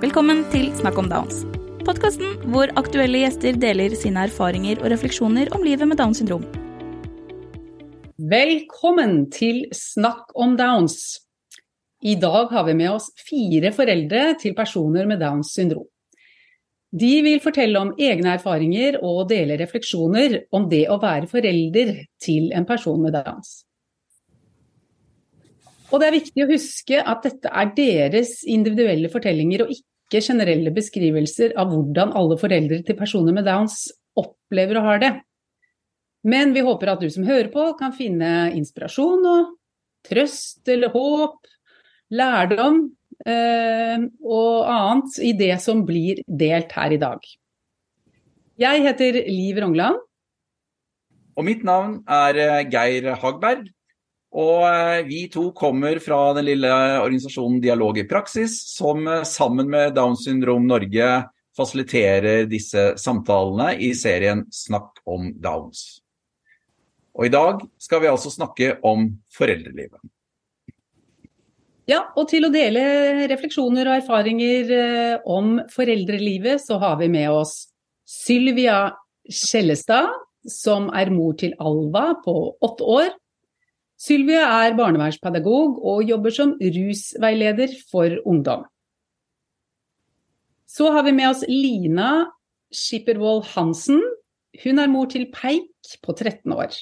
Velkommen til Snakk om Downs. Podkasten hvor aktuelle gjester deler sine erfaringer og refleksjoner om livet med Downs syndrom. Velkommen til Snakk om Downs. I dag har vi med oss fire foreldre til personer med Downs syndrom. De vil fortelle om egne erfaringer og dele refleksjoner om det å være forelder til en person med Downs. Og det er viktig å huske at dette er deres individuelle fortellinger og ikke generelle beskrivelser av hvordan alle foreldre til personer med Downs opplever og har det. Men vi håper at du som hører på, kan finne inspirasjon og trøst eller håp, lærdom eh, og annet i det som blir delt her i dag. Jeg heter Liv Rongland. Og mitt navn er eh, Geir Hagberg. Og eh, vi to kommer fra den lille organisasjonen Dialog i praksis, som eh, sammen med Downs syndrom Norge fasiliterer disse samtalene i serien Snakk om Downs. Og i dag skal vi altså snakke om foreldrelivet. Ja, og til å dele refleksjoner og erfaringer eh, om foreldrelivet, så har vi med oss Sylvia Skjellestad, som er mor til Alva på åtte år. Sylvia er barnevernspedagog og jobber som rusveileder for ungdom. Så har vi med oss Lina Skippervold Hansen. Hun er mor til Peik på 13 år.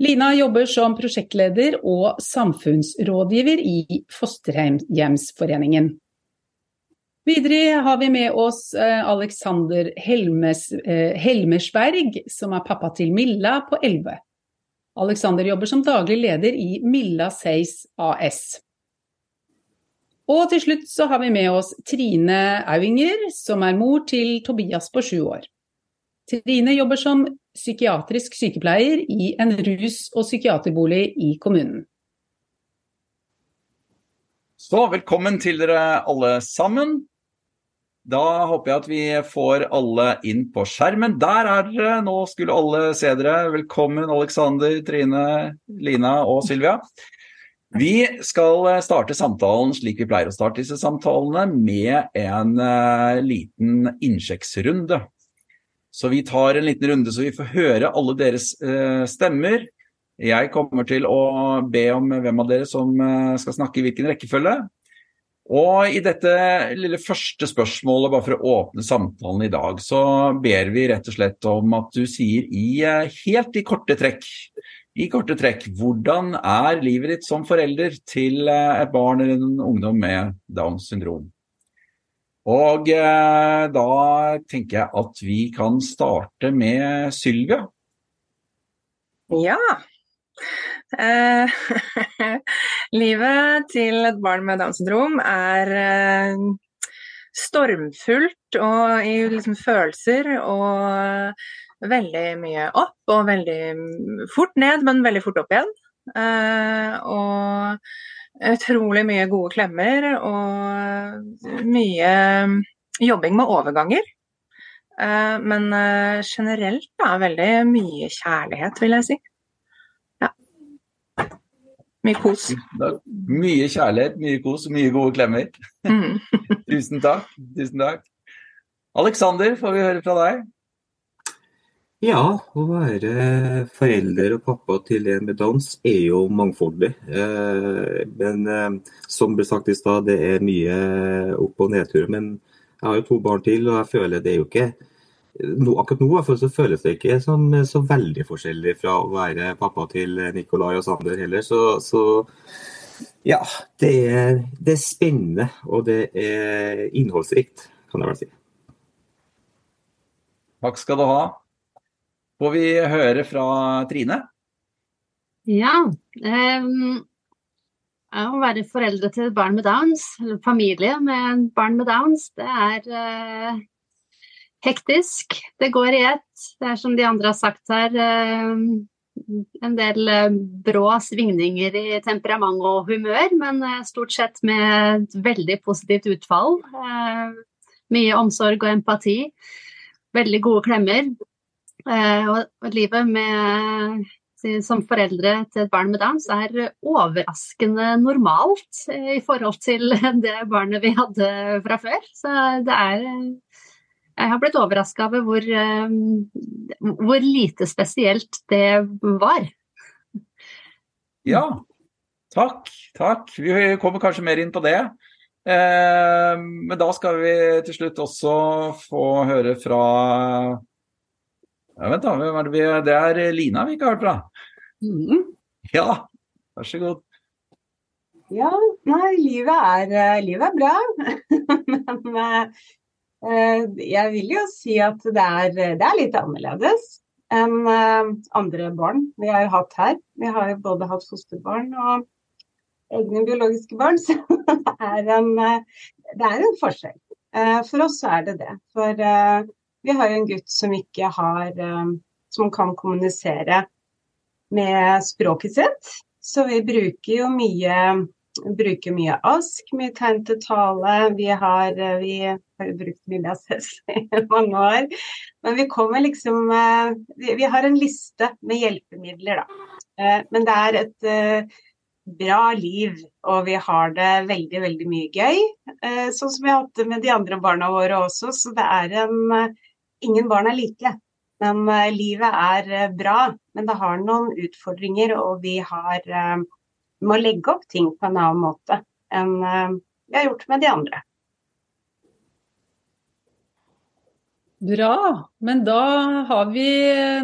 Lina jobber som prosjektleder og samfunnsrådgiver i Fosterhjemsforeningen. Videre har vi med oss Alexander Helmes, Helmersberg, som er pappa til Milla på 11. Alexander jobber som daglig leder i Milla Seis AS. Og til slutt så har vi med oss Trine Auinger, som er mor til Tobias på sju år. Trine jobber som psykiatrisk sykepleier i en rus- og psykiaterbolig i kommunen. Så velkommen til dere alle sammen. Da håper jeg at vi får alle inn på skjermen. Der er dere! Nå skulle alle se dere. Velkommen Alexander, Trine, Lina og Sylvia. Vi skal starte samtalen slik vi pleier å starte disse samtalene, med en uh, liten innsjekksrunde. Så vi tar en liten runde så vi får høre alle deres uh, stemmer. Jeg kommer til å be om hvem av dere som uh, skal snakke i hvilken rekkefølge. Og i dette lille første spørsmålet, bare for å åpne samtalen i dag, så ber vi rett og slett om at du sier i helt i korte trekk, i korte trekk, hvordan er livet ditt som forelder til et barn eller en ungdom med Downs syndrom? Og eh, da tenker jeg at vi kan starte med Sylvia. Ja. Eh, livet til et barn med Downs syndrom er eh, stormfullt og i liksom følelser og veldig mye opp og veldig fort ned, men veldig fort opp igjen. Eh, og utrolig mye gode klemmer og mye jobbing med overganger. Eh, men eh, generelt da, veldig mye kjærlighet, vil jeg si. Mye kos. Mye kjærlighet, mye kos, og mye gode klemmer. Mm. tusen takk. Tusen takk. Alexander, får vi høre fra deg? Ja, å være forelder og pappa til en med Downs er jo mangfoldig. Men som ble sagt i stad, det er mye opp- og nedturer. Men jeg har jo to barn til, og jeg føler det er jo ikke no, akkurat nå så føles det ikke som så veldig forskjellig fra å være pappa til Nikolai og Sander heller. Så, så ja, det er, det er, spennende og det er innholdsrikt, kan jeg vel si. Takk skal du ha. Får vi høre fra Trine? Ja. Um, å være foreldre til et barn med Downs, eller familie med barn med Downs, det er uh, hektisk. Det går i ett. Det er som de andre har sagt her, en del brå svingninger i temperament og humør, men stort sett med et veldig positivt utfall. Mye omsorg og empati. Veldig gode klemmer. Og livet med som foreldre til et barn med Downs er overraskende normalt i forhold til det barnet vi hadde fra før. Så det er Jeg har blitt overraska over hvor, hvor lite spesielt det var. Ja, takk. Takk. Vi kommer kanskje mer inn på det. Eh, men da skal vi til slutt også få høre fra ja, Vent, da. Hvem er det, vi, det er Lina vi ikke har hørt fra. Mm. Ja, vær så god. Ja, nei, livet er, eh, livet er bra. Men eh, jeg vil jo si at det er, det er litt annerledes enn andre barn vi har hatt her. Vi har jo både hatt fosterbarn og egne biologiske barn, så det er en, det er en forskjell. Eh, for oss er det det. For eh, vi har jo en gutt som ikke har eh, Som kan kommunisere med språket sitt. Så vi bruker jo mye bruker mye ASK, mye tegn til tale. Vi har, vi har brukt mye ASS i mange år. Men vi kommer liksom Vi har en liste med hjelpemidler, da. Men det er et bra liv, og vi har det veldig, veldig mye gøy. Eh, sånn som vi har hatt det med de andre barna våre også. Så det er en eh, Ingen barn er like. Men eh, livet er bra. Men det har noen utfordringer, og vi har må legge opp ting på en annen måte enn vi har gjort med de andre. Bra. Men da har, vi,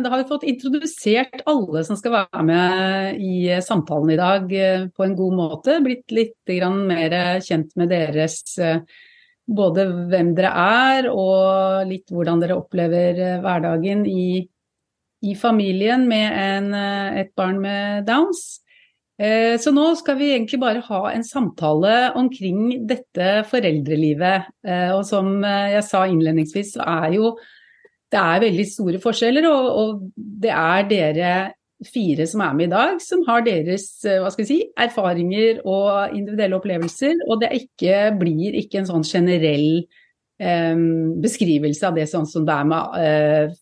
da har, vi, fått introdusert alle som skal være med i samtalen i dag eh, på en god måte. Blitt litt mer kjent med deres eh, både hvem dere er og litt hvordan dere opplever eh, hverdagen i, i familien med en, et barn med Downs. Eh, så nå skal vi egentlig bare ha en samtale omkring dette foreldrelivet. Eh, og som eh, jeg sa innledningsvis, så er jo det er veldig store forskjeller. Og, og det er dere fire som er med i dag, som har deres si, erfaringer og individuelle opplevelser. Og det ikke, blir ikke en sånn generell eh, beskrivelse av det sånn som det er med eh,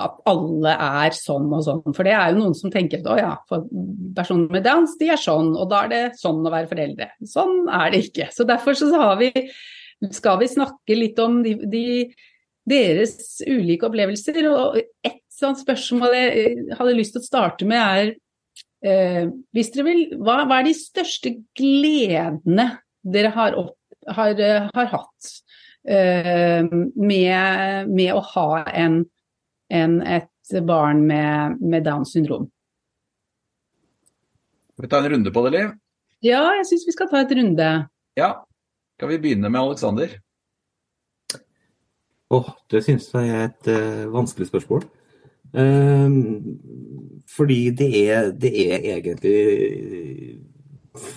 at alle er sånn og sånn. For det er jo noen som tenker at å ja, for personer med dans, de er sånn, og da er det sånn å være foreldre. Sånn er det ikke. Så derfor så vi, skal vi snakke litt om de, de, deres ulike opplevelser. Og et sånt spørsmål jeg hadde lyst til å starte med er eh, hvis dere vil, hva, hva, er de største gledene dere har, opp, har, har hatt eh, med, med å ha en enn et barn med, med Downs syndrom. Skal vi ta en runde på det, Liv? Ja, jeg syns vi skal ta et runde. Ja. Skal vi begynne med Aleksander? Oh, det syns jeg er et uh, vanskelig spørsmål. Um, fordi det er, det er, egentlig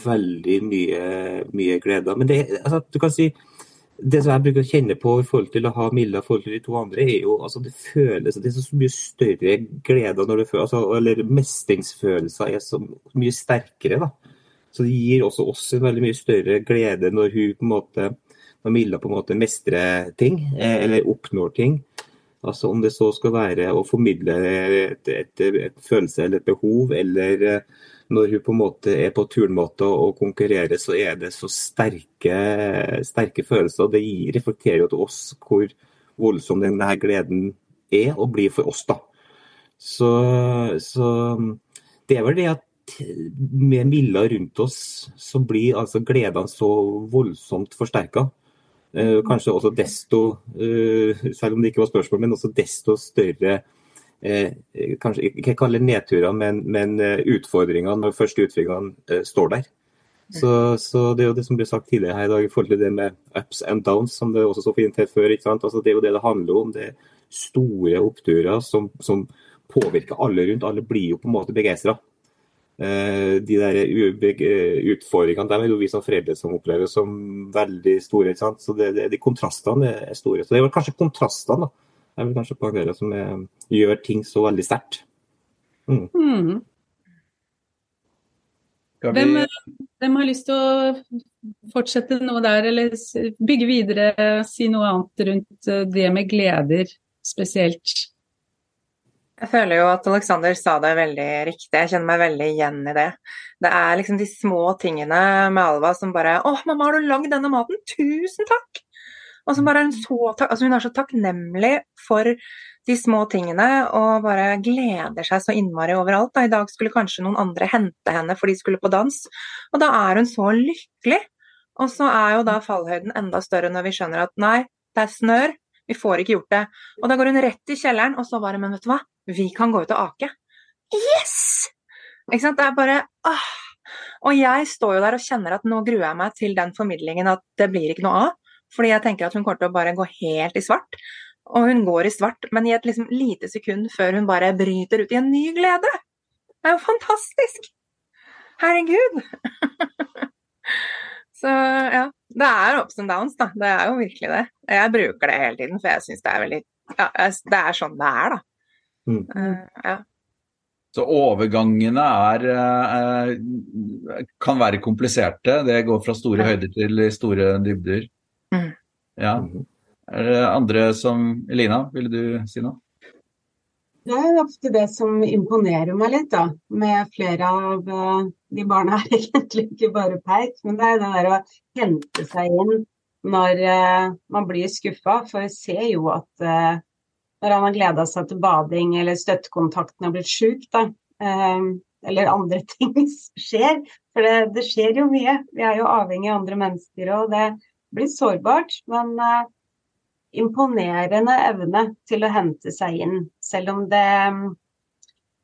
veldig mye, mye glede. Men det, altså, du kan si det som jeg bruker å kjenne på i forhold til å ha Milla forhold til de to andre, er jo altså det føles Det er så mye større glede når det føles, altså, eller mestringsfølelser er så mye sterkere. da. Så det gir også oss en veldig mye større glede når hun på en måte når Milla på en måte mestrer ting, eh, eller oppnår ting. Altså Om det så skal være å formidle et, et, et, et følelse eller et behov, eller eh, når hun på en måte er på turnmåte og konkurrerer, så er det så sterke, sterke følelser. Det reflekterer jo til oss hvor voldsom denne gleden er og blir for oss. da. Så, så det er vel det at med Milla rundt oss, så blir altså gledene så voldsomt forsterka. Eh, kanskje også desto, eh, selv om det ikke var spørsmål, men også desto større kanskje ikke kalle nedturer, men, men eh, utfordringene når første utfordringene eh, står der. Så, så, Det er jo det som ble sagt tidligere her i dag i forhold til det med ups and downs, som det også så fint het før. ikke sant? Altså, det er jo det det handler om. Det er store oppturer som, som påvirker alle rundt. Alle blir jo på en måte begeistra. Eh, de der utfordringene dem er jo vi som foreldre som opplever som veldig store. ikke sant? Så det, det, De kontrastene er store. Så Det er vel kanskje kontrastene da, jeg vel kanskje poengtere som er, gjør ting så veldig sterkt. Mm. Mm. Hvem, hvem, har lyst til å fortsette noe der, eller bygge videre, si noe annet rundt eh, det med gleder spesielt? Jeg føler jo at Alexander sa det veldig riktig, jeg kjenner meg veldig igjen i det. Det er liksom de små tingene med Alva som bare 'Å, mamma, har du lagd denne maten? Tusen takk!' Og så bare er hun så altså Hun er så takknemlig for de små tingene og bare gleder seg så innmari overalt. Da. I dag skulle kanskje noen andre hente henne for de skulle på dans, og da er hun så lykkelig. Og så er jo da fallhøyden enda større når vi skjønner at nei, det er snør, vi får ikke gjort det. Og da går hun rett i kjelleren, og så bare Men vet du hva, vi kan gå ut og ake. Yes! Ikke sant. Det er bare åh. Og jeg står jo der og kjenner at nå gruer jeg meg til den formidlingen at det blir ikke noe av. Fordi jeg tenker at hun kommer til å bare gå helt i svart. Og hun går i svart, men i et liksom lite sekund før hun bare bryter ut i en ny glede. Det er jo fantastisk! Herregud! Så ja, det er ups and downs, da. Det er jo virkelig det. Jeg bruker det hele tiden, for jeg syns det er veldig ja, Det er sånn det er, da. Mm. Uh, ja. Så overgangene er, uh, kan være kompliserte. Det går fra store høyder til store dybder. Mm. Ja. Er det andre som Elina, ville du si noe? Det er ofte det som imponerer meg litt, da. Med flere av uh, de barna her, egentlig ikke bare peik, men det er det der å hente seg inn når uh, man blir skuffa. For jeg ser jo at uh, når han har gleda seg til bading eller støttekontakten har blitt sjuk, da. eller andre ting skjer. For det, det, skjer jo mye. Vi er jo avhengig av andre mennesker, og det blir sårbart. Men imponerende evne til å hente seg inn, selv om det mm,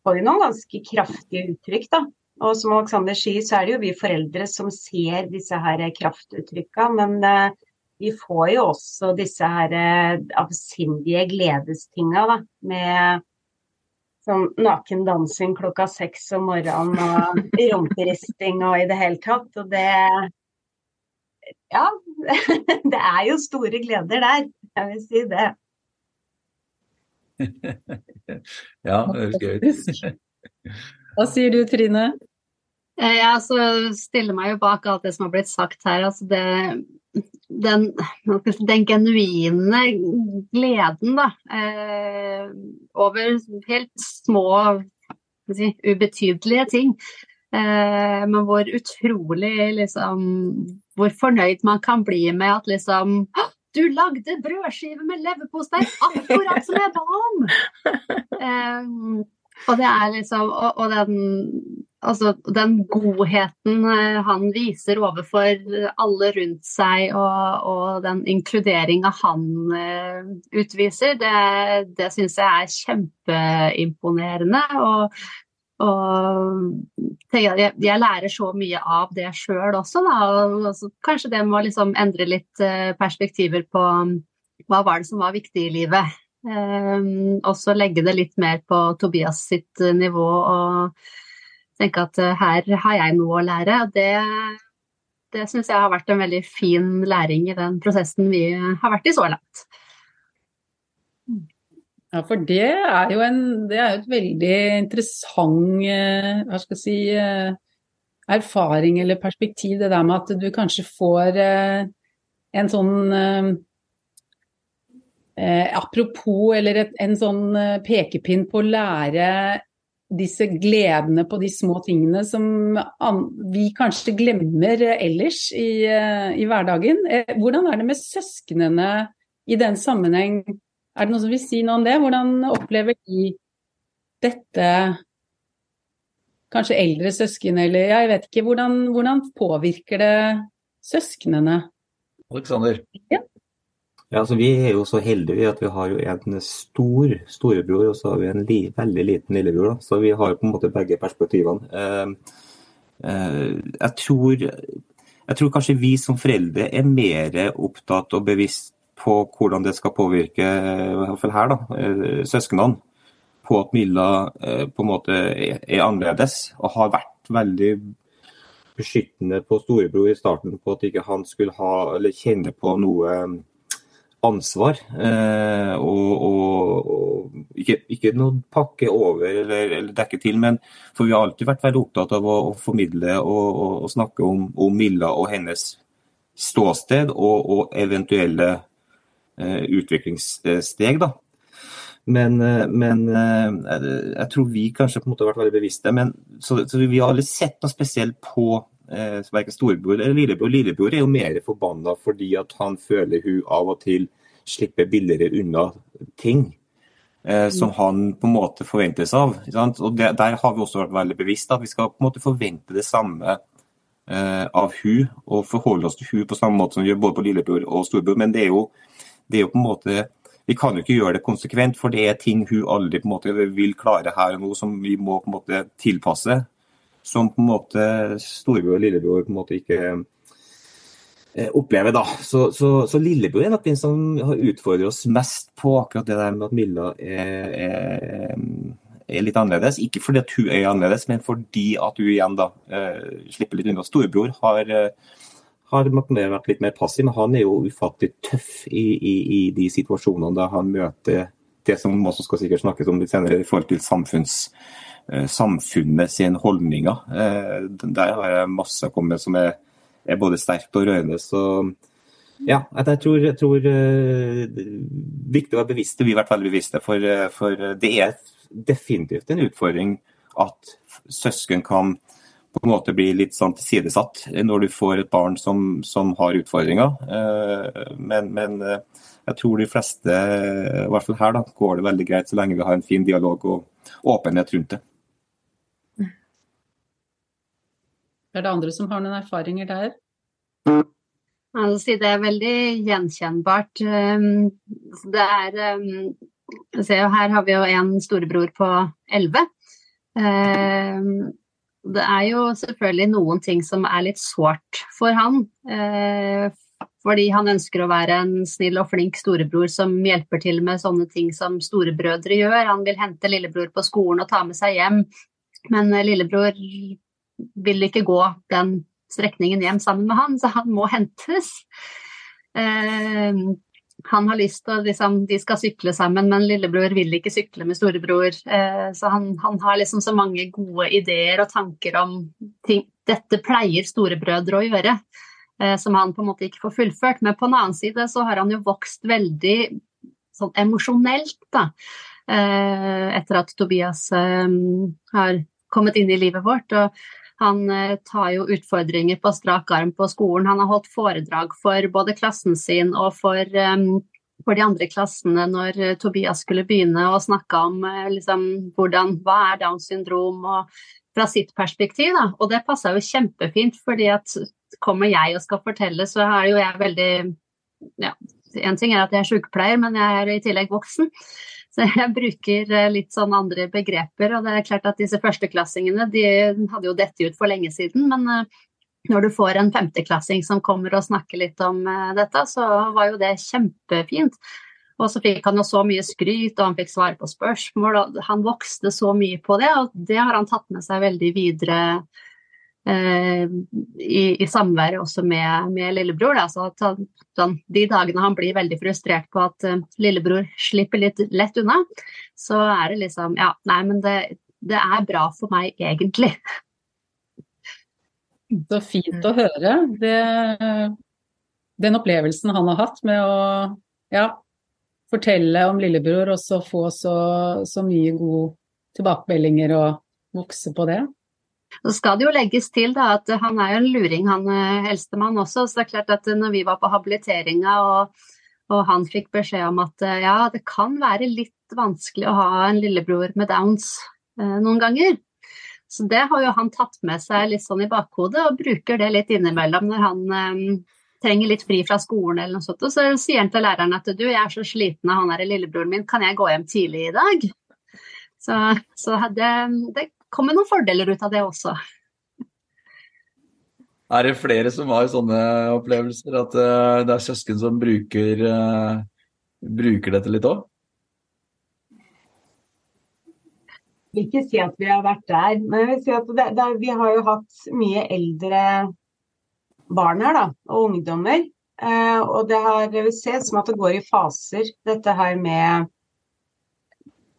får jo noen ganske kraftige uttrykk, da. Og som Alexander sier, så er det jo vi foreldre som ser disse her kraftuttrykka, men uh, vi får jo også disse her uh, avsindige gledestinga, da. Med sånn nakendansing klokka seks om morgenen og rumperisting og i det hele tatt. Og det Ja, det er jo store gleder der. Jeg vil si det. ja, det høres gøy ut. Hva sier du Trine? Eh, jeg altså, stiller meg jo bak alt det som har blitt sagt her. Altså det, den, den, genuine gleden da, eh, over helt små, si, ubetydelige ting. Eh, men hvor utrolig liksom Hvor fornøyd man kan bli med at liksom du lagde brødskive med leverpostei akkurat som jeg ba om! Um, og det er liksom Og, og den, altså, den godheten eh, han viser overfor alle rundt seg, og, og den inkluderinga han uh, utviser, det, det syns jeg er kjempeimponerende. Og og jeg, jeg, lærer så mye av det sjøl også, da. Og kanskje det må liksom endre litt eh, perspektiver på um, hva var det som var viktig i livet. Um, også legge det litt mer på Tobias sitt eh, nivå og tenke at uh, her har jeg noe å lære. Og det, det syns jeg har vært en veldig fin læring i den prosessen vi har vært i så langt. Ja, for det er jo en, det er et veldig interessant eh, hva skal jeg si, eh, erfaring eller perspektiv, det der med at du kanskje får eh, en sånn Apropos, eller en sånn pekepinn på å lære disse gledene på de små tingene som vi kanskje glemmer ellers i, i hverdagen. Hvordan er det med søsknene i den sammenheng? Er det noen som vil si noe om det? Hvordan opplever de dette? Kanskje eldre søsken, eller jeg vet ikke. Hvordan, hvordan påvirker det søsknene? Alexander? Ja. ja altså, vi er jo så heldige at vi har jo en stor storebror og så har vi en li, veldig liten lillebror. Da. Så vi har på en måte begge perspektivene. Uh, uh, jeg, tror, jeg tror kanskje vi som foreldre er mer opptatt og bevisst på hvordan det skal påvirke i hvert fall her da, eh, søsknene. På at Milla eh, på en måte er annerledes og har vært veldig beskyttende på storebror i starten på at ikke han skulle ha eller kjenne på noe eh, ansvar. Eh, og, og, og ikke, ikke, noe pakke over eller, eller, dekke til, men for vi har alltid vært veldig opptatt av å, å formidle og, og, snakke om, om, Milla og hennes ståsted og, eventuelle Eh, utviklingssteg. Da. Men, eh, men jeg tror vi kanskje på en måte har vært veldig bevisste. Men, så, så vi har aldri sett noe spesielt på eh, verken storebror eller lillebror. Lillebror er jo mer forbanna fordi at han føler hun av og til slipper billigere unna ting. Eh, som mm. han på en måte forventes av. Og det, Der har vi også vært veldig bevisst at vi skal på en måte forvente det samme eh, av hun, og forholde oss til hun på samme måte som vi gjør både på lillebror og storebror. Men det er, jo, det er jo på en måte vi kan jo ikke gjøre det konsekvent, for det er ting hun aldri på en måte vil klare her og nå, som vi må på en måte tilpasse. Som på en måte storebror og lillebror på en måte ikke eh, opplever. da. Så, så, så Lillebror er nok den som har utfordret oss mest på akkurat det der med at Milla er, er, er, litt annerledes. Ikke fordi at hun er annerledes, men fordi at hun igjen da eh, slipper litt unna. Storebror har har vært litt mer passiv, men han er jo ufattelig tøff i, i, i de situasjonene da han møter det som også skal sikkert snakkes om litt senere, i forhold til samfunns, eh, samfunnet sine holdninger. Eh, der har jeg masse kommet som er, er både sterkt og rørende. så ja, jeg tror, jeg tror uh, viktig å være bevisste. Vi har vært veldig bevisste, for, for, det er definitivt en utfordring at søsken kan på en måte blir litt sånn tilsidesatt når du får et barn som, som har utfordringer. Eh, men, men, eh, jeg tror de fleste, i hvert fall her, da, går det veldig greit så lenge vi har en fin dialog og åpenhet rundt det. Er det andre som har noen erfaringer der? Si det er veldig gjenkjennbart. Ehm, det er Se, Her har vi jo en storebror på elleve. Det er jo selvfølgelig noen ting som er litt sårt for han. Eh, fordi han ønsker å være en snill og flink storebror som hjelper til med sånne ting som storebrødre gjør. Han vil hente lillebror på skolen og ta med seg hjem, men eh, lillebror vil ikke gå den strekningen hjem sammen med han, så han må hentes. Han har lyst til at liksom, de skal sykle sammen, men lillebror vil ikke sykle med storebror. Eh, så han, han, har liksom så mange gode ideer og tanker om ting Dette pleier storebrødre å gjøre, eh, som han på en måte ikke får fullført. Men på en annen side så har han jo vokst veldig sånn emosjonelt, da. Eh, etter at Tobias har kommet inn i livet vårt. og han eh, tar jo utfordringer på strak arm på skolen. Han har holdt foredrag for både klassen sin og for, um, for de andre klassene når uh, Tobias skulle begynne å snakke om liksom, hvordan, hva er Downs syndrom og fra sitt perspektiv. Da. Og det passer jo kjempefint, fordi at kommer jeg og skal fortelle, så er jo jeg veldig ja, En ting er at jeg er sykepleier, men jeg er i tillegg voksen. Så jeg bruker eh, litt sånn andre begreper. Og det er klart at disse førsteklassingene de hadde jo dette ut for lenge siden. Men eh, når du får en femteklassing som kommer og snakker litt om eh, dette, så var jo det kjempefint. Og så fikk han jo så mye skryt, og han fikk svare på spørsmål. og Han vokste så mye på det, og det har han tatt med seg veldig videre i, i samvær også med, med lillebror. Da. Så at han, sånn, de dagene han blir veldig frustrert på at uh, lillebror slipper litt lett unna, så er det liksom Ja, nei, men det, det er bra for meg egentlig. Så fint å høre. Det, den opplevelsen han har hatt med å ja, fortelle om lillebror og så få så, så mye gode tilbakemeldinger og vokse på det. Så skal det jo legges til da, at han er jo en luring, han eh, eldstemann også. Så det er klart at når vi var på habiliteringa og, og, han fikk beskjed om at eh, ja, det kan være litt vanskelig å ha en lillebror med downs eh, noen ganger. Så det har jo han tatt med seg litt sånn i bakhodet, og bruker det litt innimellom når han eh, trenger litt fri fra skolen eller noe sånt. Og så sier han til læreren at du, jeg er så sliten av han her lillebroren min, kan jeg gå hjem tidlig i dag? Så, så det, det kommer noen fordeler ut av det også. Er det flere som har sånne opplevelser, at uh, det er søsken som bruker, uh, bruker dette litt òg? Vil ikke si at vi har vært der, men jeg vil si at det, det, vi har jo hatt mye eldre barn her, da, og ungdommer. Eh, og det har, jeg vil se som at det går i faser, dette her med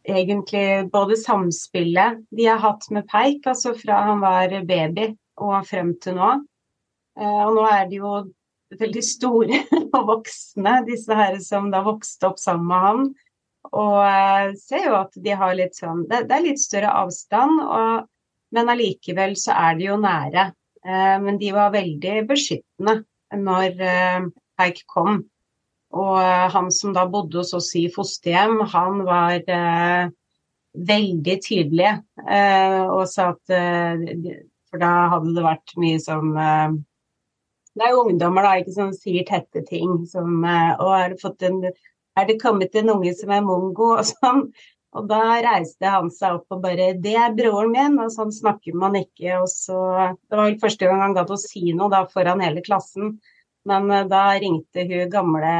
egentlig både samspillet de har hatt med Peik, altså fra han var baby og frem til nå. Eh, og nå er de jo veldig store og voksne, disse her som da vokste opp sammen med han. Og uh, ser jo at de har litt sånn Det, er litt større avstand, og, men allikevel så er de jo nære. Uh, men de var veldig beskyttende når Peik kom. Og han som da bodde hos oss i fosterhjem, han var veldig tydelig og sa at For da hadde det vært mye som det er jo ungdommer da, ikke som sier tette ting som Og har fått en er det kommet en unge som er mongo og sånn. Og da reiste han seg opp og bare 'Det er broren min', og sånn snakker man ikke. Og så Det var vel første gang han gadd å si noe da foran hele klassen. Men da ringte hun gamle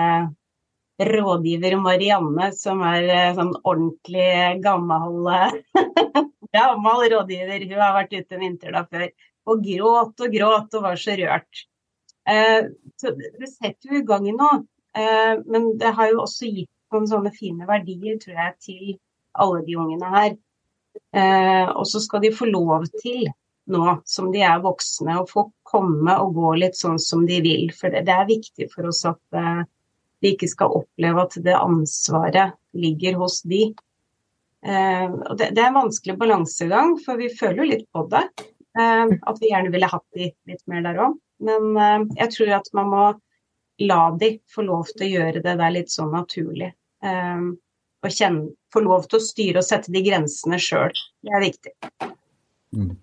rådgiver Marianne, som er uh, sånn ordentlig gammel Gammel rådgiver. Hun har vært ute en vinter da før. Og gråt og gråt og var så rørt. Uh, så det setter jo i gang noe. Eh, men det har jo også gitt noen sånne fine verdier, tror jeg, til alle de ungene her. Eh, og så skal de få lov til, nå som de er voksne, og få komme og gå litt sånn som de vil. For det, er viktig for oss at eh, de ikke skal oppleve at det ansvaret ligger hos de. Det, det er en vanskelig balansegang, for vi føler jo litt på det. At vi gjerne ville hatt de litt mer der òg. Men jeg tror at man må la de få lov til å gjøre det der litt sånn naturlig. Og kjenne, få lov til å styre og sette de grensene sjøl. Det er viktig. Mm.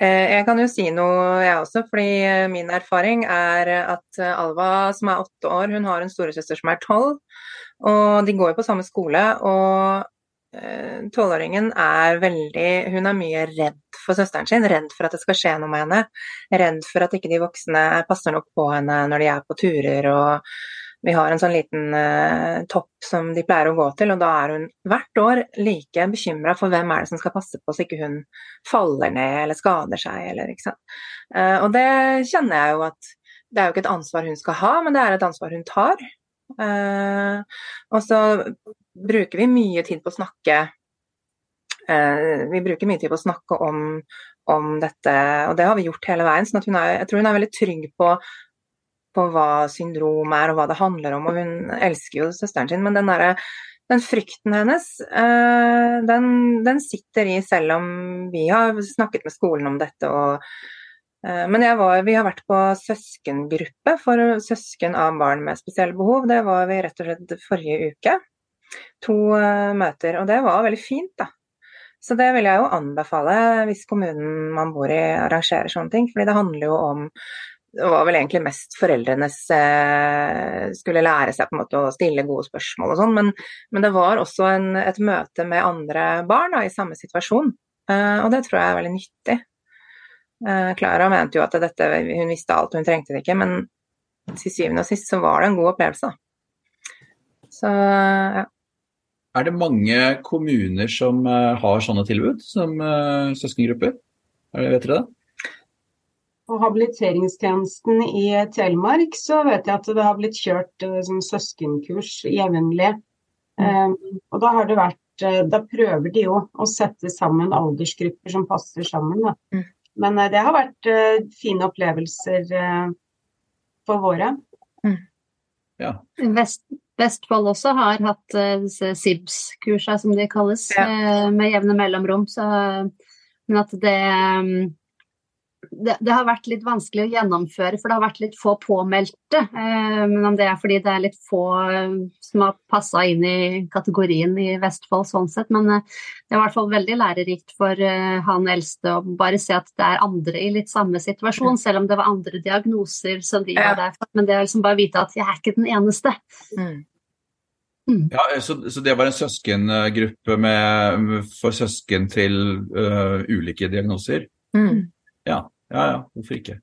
Jeg kan jo si noe, jeg også, fordi eh, min erfaring er at Alva, som er åtte år, hun har en storesøster som er tolv. Og de går jo på samme skole. Og Eh, tolvåringen er veldig Hun er mye redd for søsteren sin. Redd for at det skal skje noe med henne. Redd for at ikke de voksne passer nok på henne når de er på turer. og vi har en sånn liten eh, topp som de pleier å gå til, og da er hun hvert år like bekymra for hvem er det som skal passe på så ikke hun faller ned eller skader seg. Eller, uh, og det kjenner jeg jo at det er jo ikke et ansvar hun skal ha, men det er et ansvar hun tar. Eh, og så bruker vi mye tid på å snakke uh, Vi bruker mye tid på å snakke om, om, dette, og det har vi gjort hele veien. sånn Jeg tror hun er veldig trygg på, på hva syndrom er og hva det handler om. Og hun elsker jo søsteren sin, men den, der, den frykten hennes, uh, den, den, sitter i selv om vi har snakket med skolen om dette. og Eh, men var, vi har vært på søskengruppe for søsken av barn med spesielle behov. Det var vi rett og slett forrige uke. To uh, møter, og det var veldig fint, da. Så det vil jeg jo anbefale hvis kommunen man bor i arrangerer sånne ting. fordi det handler jo om det var vel egentlig mest foreldrenes eh, skulle lære seg på en måte å stille gode spørsmål og sånn, men, men, det var også en, et møte med andre barn da, i samme situasjon. Eh, og det tror jeg er veldig nyttig. Eh, Klara mente jo at dette, hun visste alt, hun trengte det ikke. Men til syvende og sist så var det en god opplevelse. Så ja. Er det mange kommuner som uh, har sånne tilbud som søskengrupper? Vet dere det? På habiliteringstjenesten i Telemark så vet jeg at det har blitt kjørt uh, som søskenkurs jevnlig. Mm. Um, og da har det vært Da prøver de jo å sette sammen aldersgrupper som passer sammen. Da. Mm. Men eh, det har vært uh, fine opplevelser uh, for våre. Mm. Ja. Vest, Vestfold også har hatt uh, disse SIBS-kursa, som de kalles, ja. med jevne mellomrom. Så, men at det um, det, det, har vært litt vanskelig å gjennomføre, for det har vært litt få påmeldte. Eh, men om det er fordi det er litt få eh, som har passa inn i kategorien i Vestfold sånn sett. Men eh, det er i hvert fall veldig lærerikt for eh, han eldste å bare se at det er andre i litt samme situasjon, mm. selv om det var andre diagnoser som de var der for. Men det er liksom bare å vite at jeg er ikke den eneste. Mm. Mm. Ja, så, så, det var en søskengruppe med, for søsken til uh, ulike diagnoser? Mm. Ja, ja, ja, hvorfor ikke.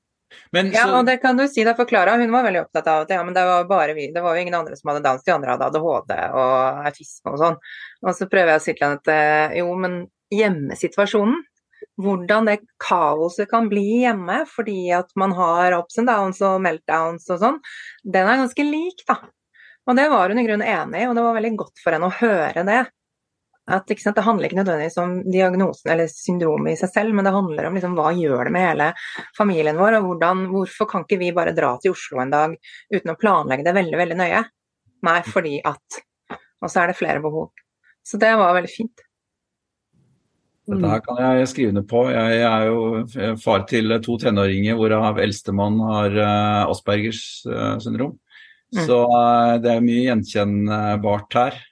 Men, ja, og det kan du si da, for Klara hun var veldig opptatt av at ja, men det var bare vi, det var jo ingen andre som hadde dans, de andre hadde ADHD og autisme og sånn. Og så prøver jeg å si til henne at eh, jo, men hjemmesituasjonen, hvordan det kaoset kan bli hjemme fordi at man har ups and downs og meltdowns og sånn, den er ganske lik, da. Og det var hun i grunnen enig i, og det var veldig godt for henne å høre det. At sant, Det handler ikke nødvendigvis om diagnosen eller syndromet i seg selv, men det handler om liksom, hva gjør det med hele familien vår, og hvordan, hvorfor kan ikke vi bare dra til Oslo en dag uten å planlegge det veldig veldig nøye? Nei, fordi at Og så er det flere behov. Så det var veldig fint. Dette her kan jeg skrive ned på. Jeg er jo far til to tenåringer hvorav eldstemann har uh, Aspergers uh, syndrom. Mm. Så uh, det er mye gjenkjennbart her.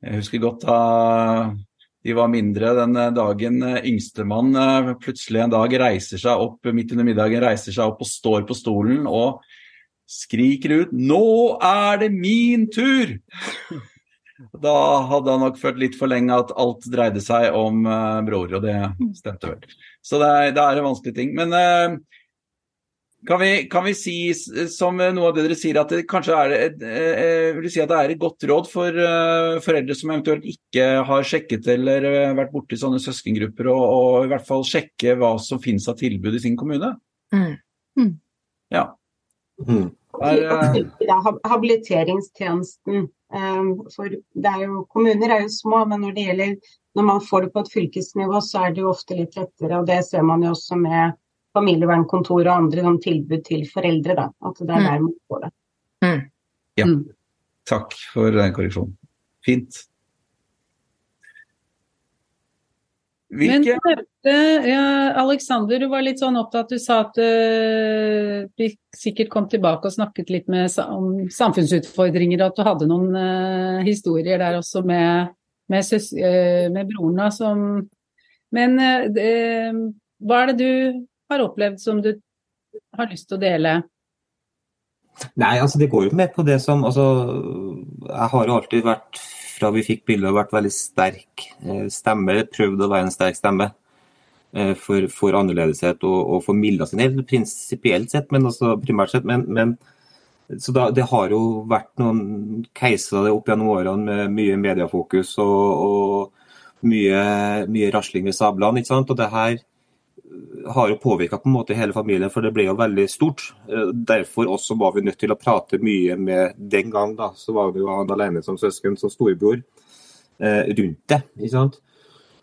Jeg husker godt da de var mindre den dagen yngstemann plutselig en dag reiser seg opp midt under middagen reiser seg opp og står på stolen og skriker ut 'Nå er det min tur!' Da hadde han nok følt litt for lenge at alt dreide seg om uh, bror, og det stemte vel. Så det er, det er en vanskelig ting. Men uh, kan, vi, kan, vi, si, som noe av det dere sier, at det kanskje er, uh, vil si at det er et godt råd for foreldre som eventuelt ikke har sjekket eller vært borti sånne søskengrupper, og, og, i hvert fall sjekke hva som finnes av tilbud i sin kommune? Mm. Mm. Ja. Mm. Er, habiliteringstjenesten For det er jo, kommuner er jo små, men når det gjelder når man får det på et fylkesnivå, så er det jo ofte litt lettere. og Det ser man jo også med familievernkontor og andre sånn tilbud til foreldre. Da, at det er mm. der man får det. Mm. Ja, mm. takk for den korreksjonen. Fint. Hvilke... Men ja, Alexander, du var litt sånn opptatt. Du sa at uh, vi sikkert kom tilbake og snakket litt med, om samfunnsutfordringer, at du hadde noen uh, historier der også med, med, søs, uh, med broren. Da, som Men hva er det du har opplevd som du har lyst til å dele? Nei, altså det går jo med på det som altså, Jeg har jo alltid vært fra vi fikk bildet, vært veldig sterk eh, stemme. Prøvd å være en sterk stemme eh, for, for annerledeshet og, og for Milda sin prinsipielt sett, men også primært sett. Men, men så da, Det har jo vært noen keisere opp gjennom årene med mye mediefokus og, og mye, mye rasling med sablene. ikke sant? Og det her har jo påvirka hele familien, for det ble jo veldig stort. Eh, derfor også var vi nødt til å prate mye med Den gang da, så var vi jo han alene som søsken, som storebror, eh, rundt det. ikke sant?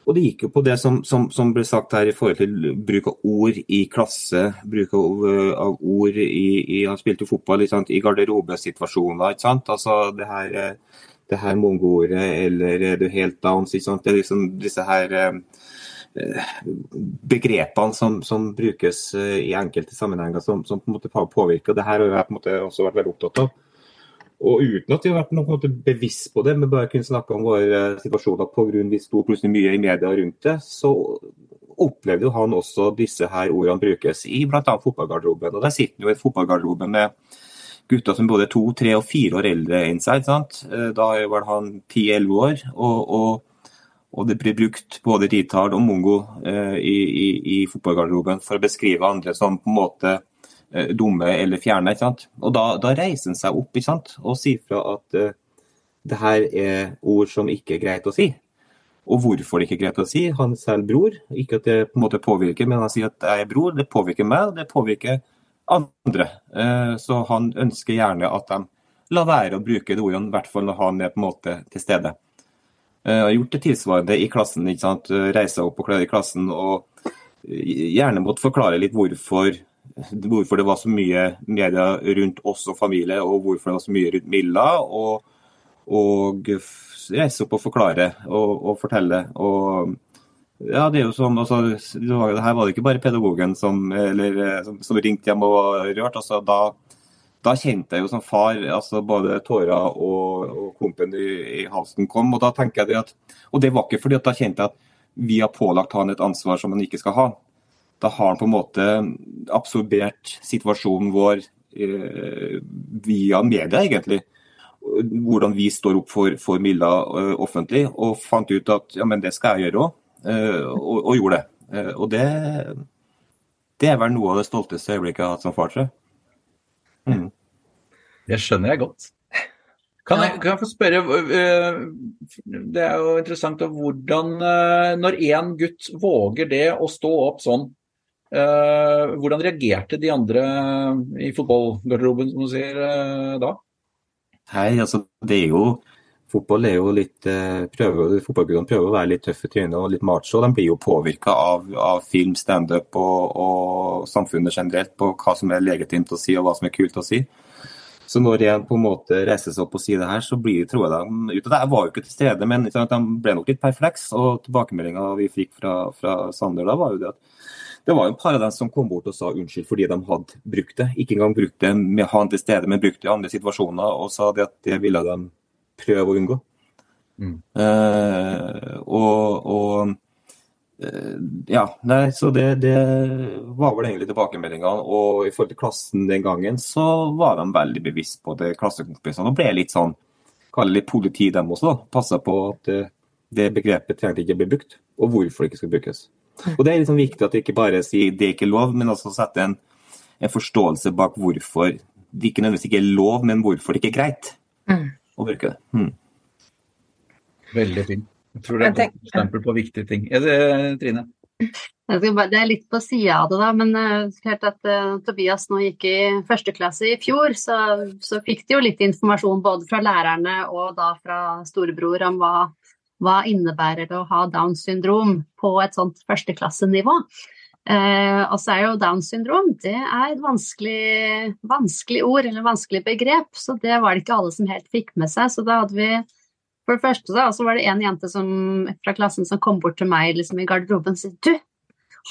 Og det gikk jo på det som, som, som, ble sagt her i forhold til bruk av ord i klasse, bruk av, av ord i, i, Han spilte jo fotball sant, i garderobesituasjoner. ikke sant? Altså det her, eh, det her mongoordet, eller er du helt downs? ikke sant? Det er liksom disse her Eh, begrepene som, som, brukes eh, i enkelte sammenhenger som, som, på en måte påvirker. Det her har jeg på en måte også vært veldig opptatt av. Og uten at vi har vært noe, på en måte bevisst på det, men bare kunne snakke om våre situasjoner pga. vi sto plutselig mye i media rundt det, så opplevde jo han også disse her ordene brukes i bl.a. fotballgarderoben. Og Der sitter han jo i fotballgarderoben med gutter som både er to, tre og fire år eldre enn seg. er da var han ti-elleve år. og, og og det blir brukt både Ritard og Mongo eh, i, i, i, fotballgarderoben for å beskrive andre som på en måte eh, dumme eller fjerne. ikke sant? Og da, da reiser han seg opp ikke sant? og sier fra at eh, det her er ord som ikke er greit å si. Og hvorfor det ikke er greit å si. Han selv bror. Ikke at det på en måte påvirker, men han sier at jeg er bror. Det påvirker meg, det påvirker andre. Eh, så han ønsker gjerne at de lar være å bruke de ordene, i hvert fall når han er på en måte til stede. Jeg eh, har gjort det tilsvarende i klassen. ikke sant? Reise opp og klare i klassen og gjerne måtte forklare litt hvorfor, hvorfor, det var så mye media rundt oss og familie, og hvorfor det var så mye rundt Milla. Og, og reise opp og forklare og, og fortelle. Og ja, det er jo sånn, altså, Her var det ikke bare pedagogen som, eller, som, som ringte hjem og rørt. altså da da kjente jeg jo som far altså både tårer og, og klumpen i, i, halsen kom. Og da tenker jeg det at, og det var ikke fordi at da kjente jeg at vi har pålagt han et ansvar som han ikke skal ha. Da har han på en måte absorbert situasjonen vår eh, via media, egentlig. Hvordan vi står opp for, for Milla eh, offentlig, og fant ut at ja, men det skal jeg gjøre òg, eh, og, og, gjorde det. Uh, og det, det er vel noe av det stolteste øyeblikket jeg har hatt som far, tror jeg. Mm. Det skjønner jeg godt. Kan jeg, kan jeg, få spørre, øh, det er jo interessant hvordan øh, Når én gutt våger det å stå opp sånn, øh, hvordan reagerte de andre i fotballgarderoben, som du sier, da? Hei, altså det er jo fotball er jo litt prøver, Fotballguttene prøver å være litt tøffe i trynet og litt macho. De blir jo påvirka av, av, film, standup og, og samfunnet generelt på hva som er legitimt å si og hva som er kult å si. Så når en på en måte reiser seg opp og sier det her, så blir tror jeg de ut av det. Jeg var jo ikke til stede, men de ble nok litt perfleks. Og tilbakemeldinga vi fikk fra, fra Sander da, var jo det at det var jo en par av dem som kom bort og sa unnskyld fordi de hadde brukt det. Ikke engang brukt det med han til stede, men brukt det i andre situasjoner. Og sa det at det ville de prøve å unngå. Mm. Uh, og, og uh, ja, nei, så det, det, var vel egentlig tilbakemeldingene. Og i forhold til klassen den gangen, så var de veldig bevisst på det klassekompisene. Og ble litt sånn, kaller litt politi dem også, da. Passa på at det, det begrepet trengte ikke å bli brukt, og hvorfor det ikke skal brukes. Og Det er liksom viktig at det ikke bare sier det er ikke lov, men også sette en, en forståelse bak hvorfor det ikke nødvendigvis ikke er lov, men hvorfor det ikke er greit mm. Å bruke det. Hmm. Veldig fint. Jeg tror det er et eksempel på viktige ting. Er det, Trine? Det er litt på sida av det, da, men klart at uh, Tobias nå gikk i første klasse i fjor, så, så, fikk de jo litt informasjon både fra lærerne og da fra storebror om hva hva innebærer det å ha Downs syndrom på et sånt førsteklassenivå? Eh, og så er jo Downs syndrom det er et vanskelig, vanskelig, ord eller vanskelig begrep, så det var det ikke alle som helt fikk med seg. Så da hadde vi For det første da, så var det en jente som, fra klassen som kom bort til meg liksom, i garderoben og sa Du,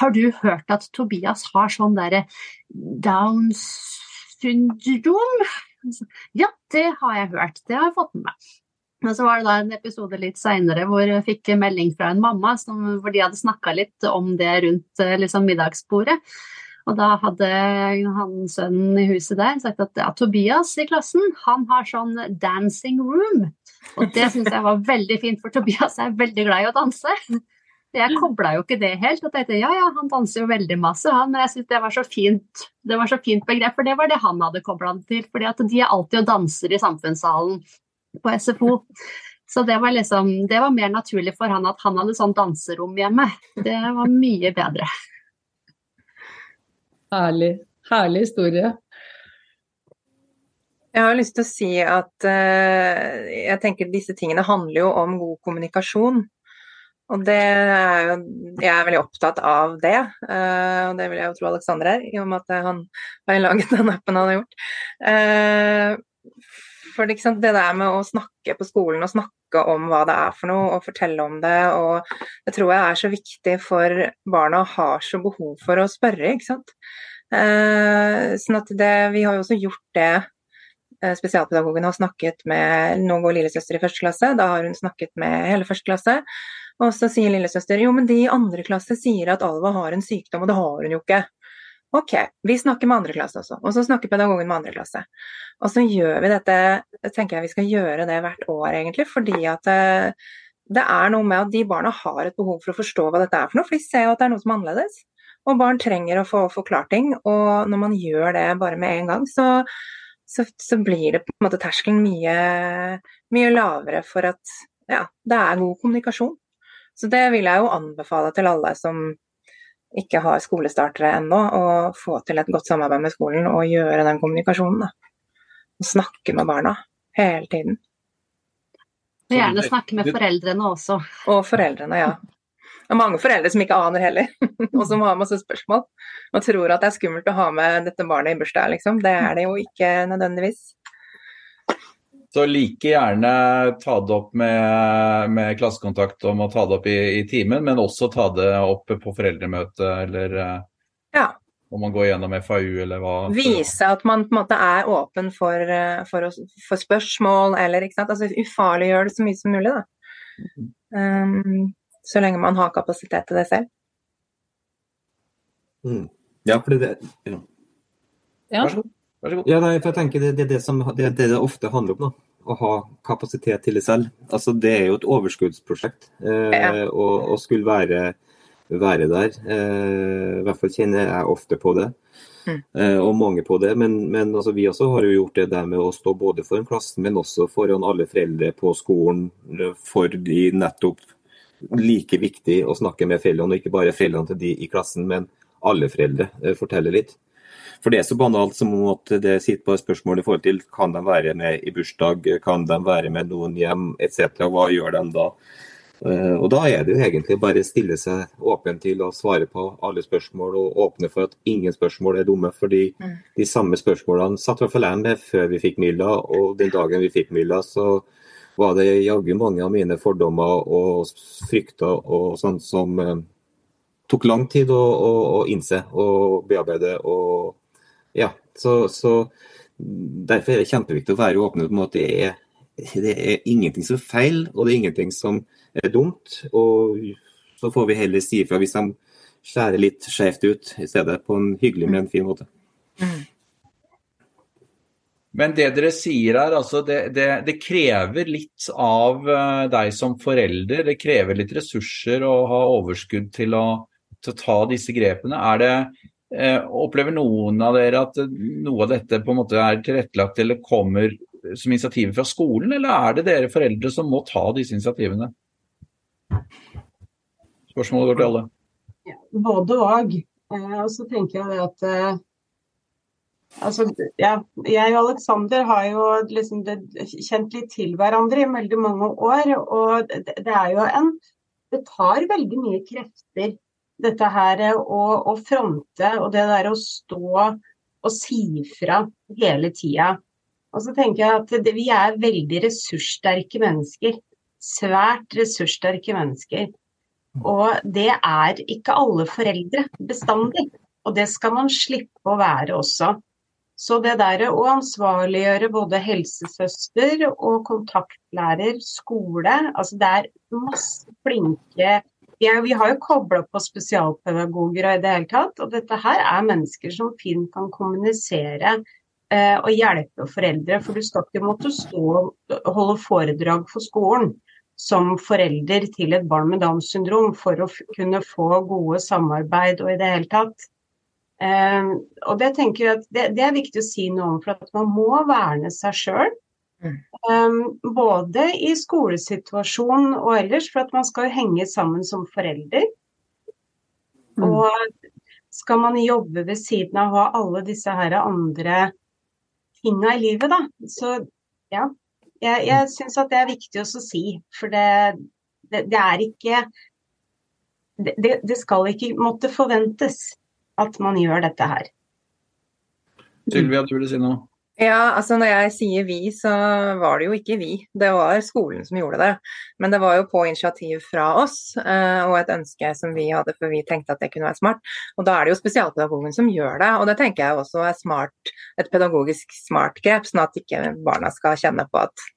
har du hørt at Tobias har sånn derre Downs syndrom? Ja, det har jeg hørt. Det har jeg fått med meg. Men så var det da en episode litt seinere hvor jeg fikk melding fra en mamma som, hvor de hadde snakka litt om det rundt eh, liksom, middagsbordet. Og da hadde han sønnen i huset der sagt at ja, Tobias i klassen, han har sånn dancing room. Og det syns jeg var veldig fint, for Tobias er veldig glad i å danse. Jeg kobla jo ikke det helt og tenkte ja ja, han danser jo veldig masse, han, men jeg syns det var så fint det var så fint begrep, for det var det han hadde kobla det til. fordi at de er alltid og danser i samfunnssalen på SFO. Så det var liksom Det var mer naturlig for han at han hadde sånn danserom hjemme. Det var mye bedre. Herlig. Herlig historie. Jeg har lyst til å si at uh, jeg tenker disse tingene handler jo om god kommunikasjon. Og det er jo Jeg er veldig opptatt av det, uh, og det vil jeg jo tro Aleksander er, i og med at han har laget den appen han har gjort. Uh, for liksom, det der med å snakke på skolen og snakke om hva det er for noe, og fortelle om det, og det tror jeg er så viktig for barna har så behov for å spørre, ikke sant. Eh, sånn at det, Vi har jo også gjort det. Eh, spesialpedagogen har snakket med Nå går lillesøster i første klasse, da har hun snakket med hele første klasse. Og så sier lillesøster jo, men de i andre klasse sier at Alva har en sykdom, og det har hun jo ikke. Ok, vi snakker med andre klasse også, og så snakker pedagogen med andre klasse. Og så gjør vi dette, tenker jeg vi skal gjøre det hvert år egentlig, fordi at eh, det er noe med at de barna har et behov for å forstå hva dette er for noe, for de ser jo at det er noe som er annerledes. Og barn trenger å få forklart ting, og når man gjør det bare med en gang, så, så, så blir det på en måte terskelen mye, mye lavere for at ja, det er god kommunikasjon. Så det vil jeg jo anbefale til alle som ikke har skolestartere ennå, og få til et godt samarbeid med skolen og gjøre den kommunikasjonen. Da. Og snakke med barna hele tiden. Og gjerne snakke med foreldrene også. Og foreldrene, ja. Det er mange foreldre som ikke aner heller, og som har masse spørsmål. Og tror at det er skummelt å ha med dette barnet i bursdag, liksom. Det er det jo ikke nødvendigvis. Så like gjerne ta det opp med, med klassekontakt om å ta det opp i, i, timen, men også ta det opp på foreldremøte eller ja. om man går gjennom FAU eller hva. Vise at man på en måte er åpen for, for, for spørsmål eller ikke sant. Altså ufarliggjør det så mye som mulig, da. Um, så lenge man har kapasitet til det selv. Mm. Ja, for det ja. ja. Vær så god. Vær så god. Ja, nei, for jeg tenker det, det, det, som, det, det, det ofte handler om. da å ha kapasitet til det selv. Altså, det er jo et overskuddsprosjekt eh, ja. å, skulle være, være der. Eh, I hvert fall kjenner jeg ofte på det, mm. eh, og mange på det. Men, men altså, vi også har jo gjort det der med å stå både foran klassen, men også foran alle foreldre på skolen. For de nettopp like viktig å snakke med foreldrene, og ikke bare foreldrene til de i klassen, men alle foreldre. Eh, fortelle litt. For det er så banalt som at det sitter på spørsmål i forhold til kan de være med i bursdag, kan de være med noen hjem etc. Hva gjør de da? Eh, og Da er det jo egentlig bare å stille seg åpen til å svare på alle spørsmål, og åpne for at ingen spørsmål er dumme. fordi mm. de samme spørsmålene satt i hvert fall jeg med før vi fikk Milla, og den dagen vi fikk Milla, så var det jaggu mange av mine fordommer og frykter og sånt som eh, tok lang tid å, å, å, innse og bearbeide. og ja, så, så Derfor er det kjempeviktig å være åpen om at det er, det er ingenting som er feil, og det er ingenting som er dumt. Og så får vi heller si ifra hvis de skjærer litt skjevt ut i stedet, på en hyggelig, men en fin måte. Men det dere sier her, altså det, det, det, krever litt av eh, deg som forelder. Det krever litt ressurser å ha overskudd til å, til å ta disse grepene. Er det, opplever noen av dere at noe av dette på en måte er tilrettelagt eller kommer som initiativer fra skolen, eller er det dere foreldre som må ta disse initiativene? Spørsmålet går til alle. Både og. Eh, og så tenker jeg at eh, altså, ja, jeg og Aleksander har jo liksom det, kjent litt til hverandre i veldig mange år. Og det, det, er jo en Det tar veldig mye krefter, dette her å, å fronte og det der å stå og si fra hele tida. Og så tenker jeg at det, vi er veldig ressurssterke mennesker svært ressurssterke mennesker. Og det er ikke alle foreldre bestandig. Og det skal man slippe å være også. Så det der å ansvarliggjøre både helsesøster og kontaktlærer, skole Altså det er masse flinke ja, Vi har jo kobla på spesialpedagoger og i det hele tatt. Og dette her er mennesker som fint kan kommunisere eh, og hjelpe foreldre. For du skal ikke måtte stå og holde foredrag for skolen som forelder til et barn med Downs syndrom for å kunne få gode samarbeid og i det hele tatt. Eh, og det jeg at det, det, er viktig å si noe om, for at man må verne seg sjøl. Um, ehm, både i skolesituasjonen og ellers, for at man skal henge sammen som forelder. Mm. Og skal man jobbe ved siden av å ha alle disse her andre tinga i livet, da, så ja, jeg, jeg syns at det er viktig å si, for det, det, det er ikke det, det, skal ikke måtte forventes at man gjør dette her. Sylvia, du ville si noe? Ja, altså når jeg sier vi, så var det jo ikke vi. Det var skolen som gjorde det. Men det var jo på initiativ fra oss uh, og et ønske som vi hadde, for vi tenkte at det kunne være smart. Og da er det jo spesialpedagogen som gjør det. Og det tenker jeg også er smart, et pedagogisk smart grep, sånn at ikke barna skal kjenne på at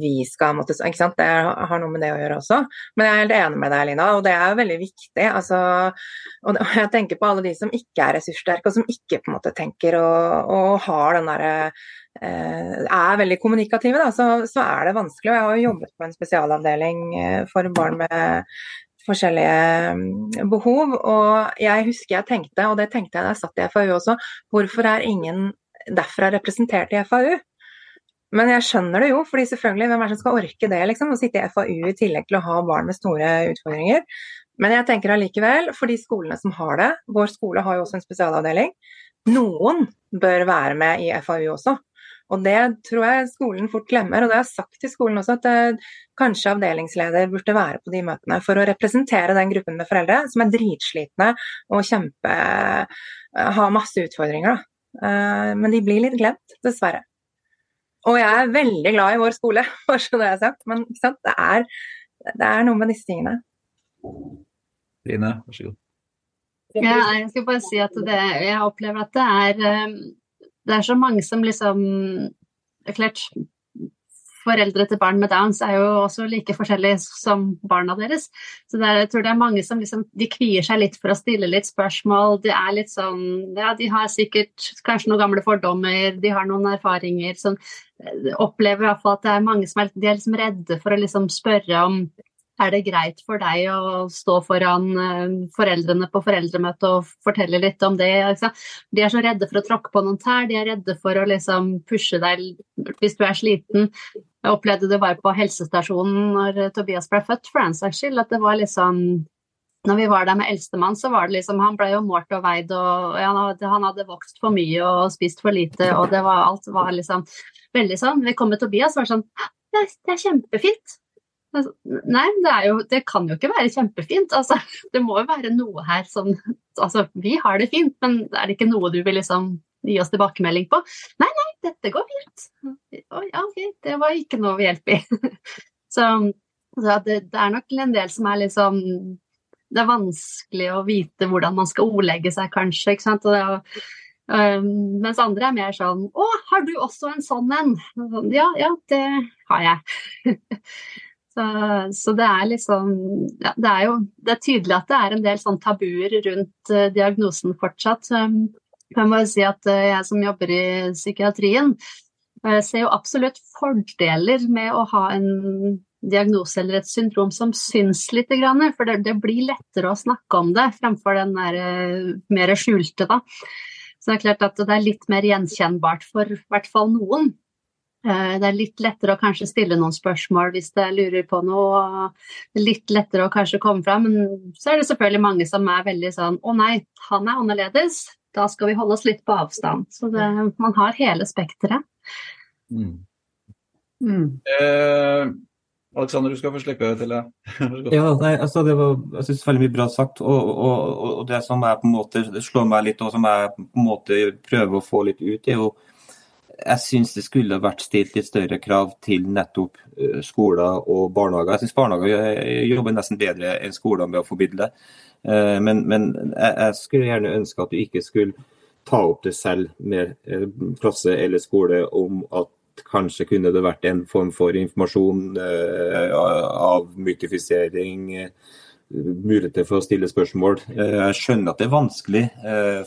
vi skal måtte ikke sant? Det har noe med det å gjøre også. Men jeg er helt enig med deg, Lina, og det er veldig viktig. Altså, og jeg tenker på alle de som ikke er ressurssterke, og som ikke på en måte tenker og, og har den derre eh, er veldig kommunikative, da, så, så, er det vanskelig. Og jeg har jo jobbet på en spesialavdeling eh, for barn med forskjellige mm, behov. Og jeg husker jeg tenkte, og det tenkte jeg da jeg satt i FAU også, hvorfor er ingen derfra representert i FAU? Men jeg skjønner det jo, fordi selvfølgelig, hvem er det som skal orke det, liksom? Å sitte i FAU i tillegg til å ha barn med store utfordringer. Men jeg tenker allikevel, for de skolene som har det, vår skole har jo også en spesialavdeling, noen bør være med i FAU også. Og det tror jeg skolen fort glemmer, og det har jeg sagt til skolen også, at eh, kanskje avdelingsleder burde være på de møtene for å representere den gruppen med foreldre som er dritslitne og kjempe eh, har masse utfordringer. Eh, men de blir litt glemt, dessverre. Og jeg er veldig glad i vår skole, bare så det er sagt. Men det er, det, er, noe med disse tingene. Line, vær så god. Ja, jeg skal bare si at det, jeg opplever at det er, eh, det er så mange som liksom Klart, foreldre til barn med Downs er jo også like forskjellige som barna deres. Så er, jeg tror det er mange som liksom, de kvier seg litt for å stille litt spørsmål. De er litt sånn Ja, de har sikkert kanskje noen gamle fordommer, de har noen erfaringer som eh, opplever i hvert fall at det er mange som er, de er liksom redde for å liksom spørre om er det greit for deg å stå foran eh, foreldrene på foreldremøte og fortelle litt om det? De er så redde for å tråkke på noen tær, de er redde for å liksom pushe deg hvis du er sliten. Jeg opplevde det bare på helsestasjonen når Tobias ble født, for den saks skyld, at det var sånn når vi var der med eldstemann, så var det liksom Han ble jo målt og veid, og hadde, han hadde vokst for mye og spist for lite, og det var alt var liksom veldig sånn. Vi kom med Tobias, var det sånn det er, det er kjempefint. Nei, det, jo, det, kan jo ikke være kjempefint. Altså, det må jo være noe her som Altså, vi har det fint, men er det ikke noe du vil liksom gi oss tilbakemelding på? Nei, nei, dette går fint. Å ja, ok, det var ikke noe vi hjelp i. Så, så det, det, er nok en del som er liksom Det er vanskelig å vite hvordan man skal ordlegge seg, kanskje. ikke sant? Og det, um, mens andre er mer sånn Å, har du også en sånn en? Sånn, ja, ja, det har jeg. Så, så, det er liksom ja, det er jo det er tydelig at det er en del sånn tabuer rundt uh, diagnosen fortsatt. Um, jeg må si at uh, jeg som jobber i psykiatrien, uh, ser jo absolutt fordeler med å ha en diagnose eller et syndrom som syns litt, for det, det blir lettere å snakke om det fremfor den der mer skjulte. Da. Så det er klart at det er litt mer gjenkjennbart for i hvert fall noen. Eh, det er litt lettere å kanskje stille noen spørsmål hvis jeg lurer på noe. Litt lettere å kanskje komme fram, men så er det selvfølgelig mange som er veldig sånn Å nei, han er annerledes. Da skal vi holde oss litt på avstand. Så det, man har hele spekteret. Mm. Mm. Eh, Alexander, du skal få slippe til det. ja, nei, altså det var jeg synes, veldig mye bra sagt. Og, og, og, det som jeg på en måte slår meg litt, og som jeg på en måte prøver å få litt ut, er jo jeg syns det skulle vært stilt litt større krav til nettopp eh, skoler og barnehager. Jeg syns barnehager jobber nesten bedre enn skoler med å formidle. Eh, men, men, jeg skulle gjerne ønske at du ikke skulle ta opp det selv med eh, klasse eller skole om at kanskje kunne det vært en form for informasjon, av avmytifisering, muligheter for å stille spørsmål. Jeg skjønner at det er vanskelig,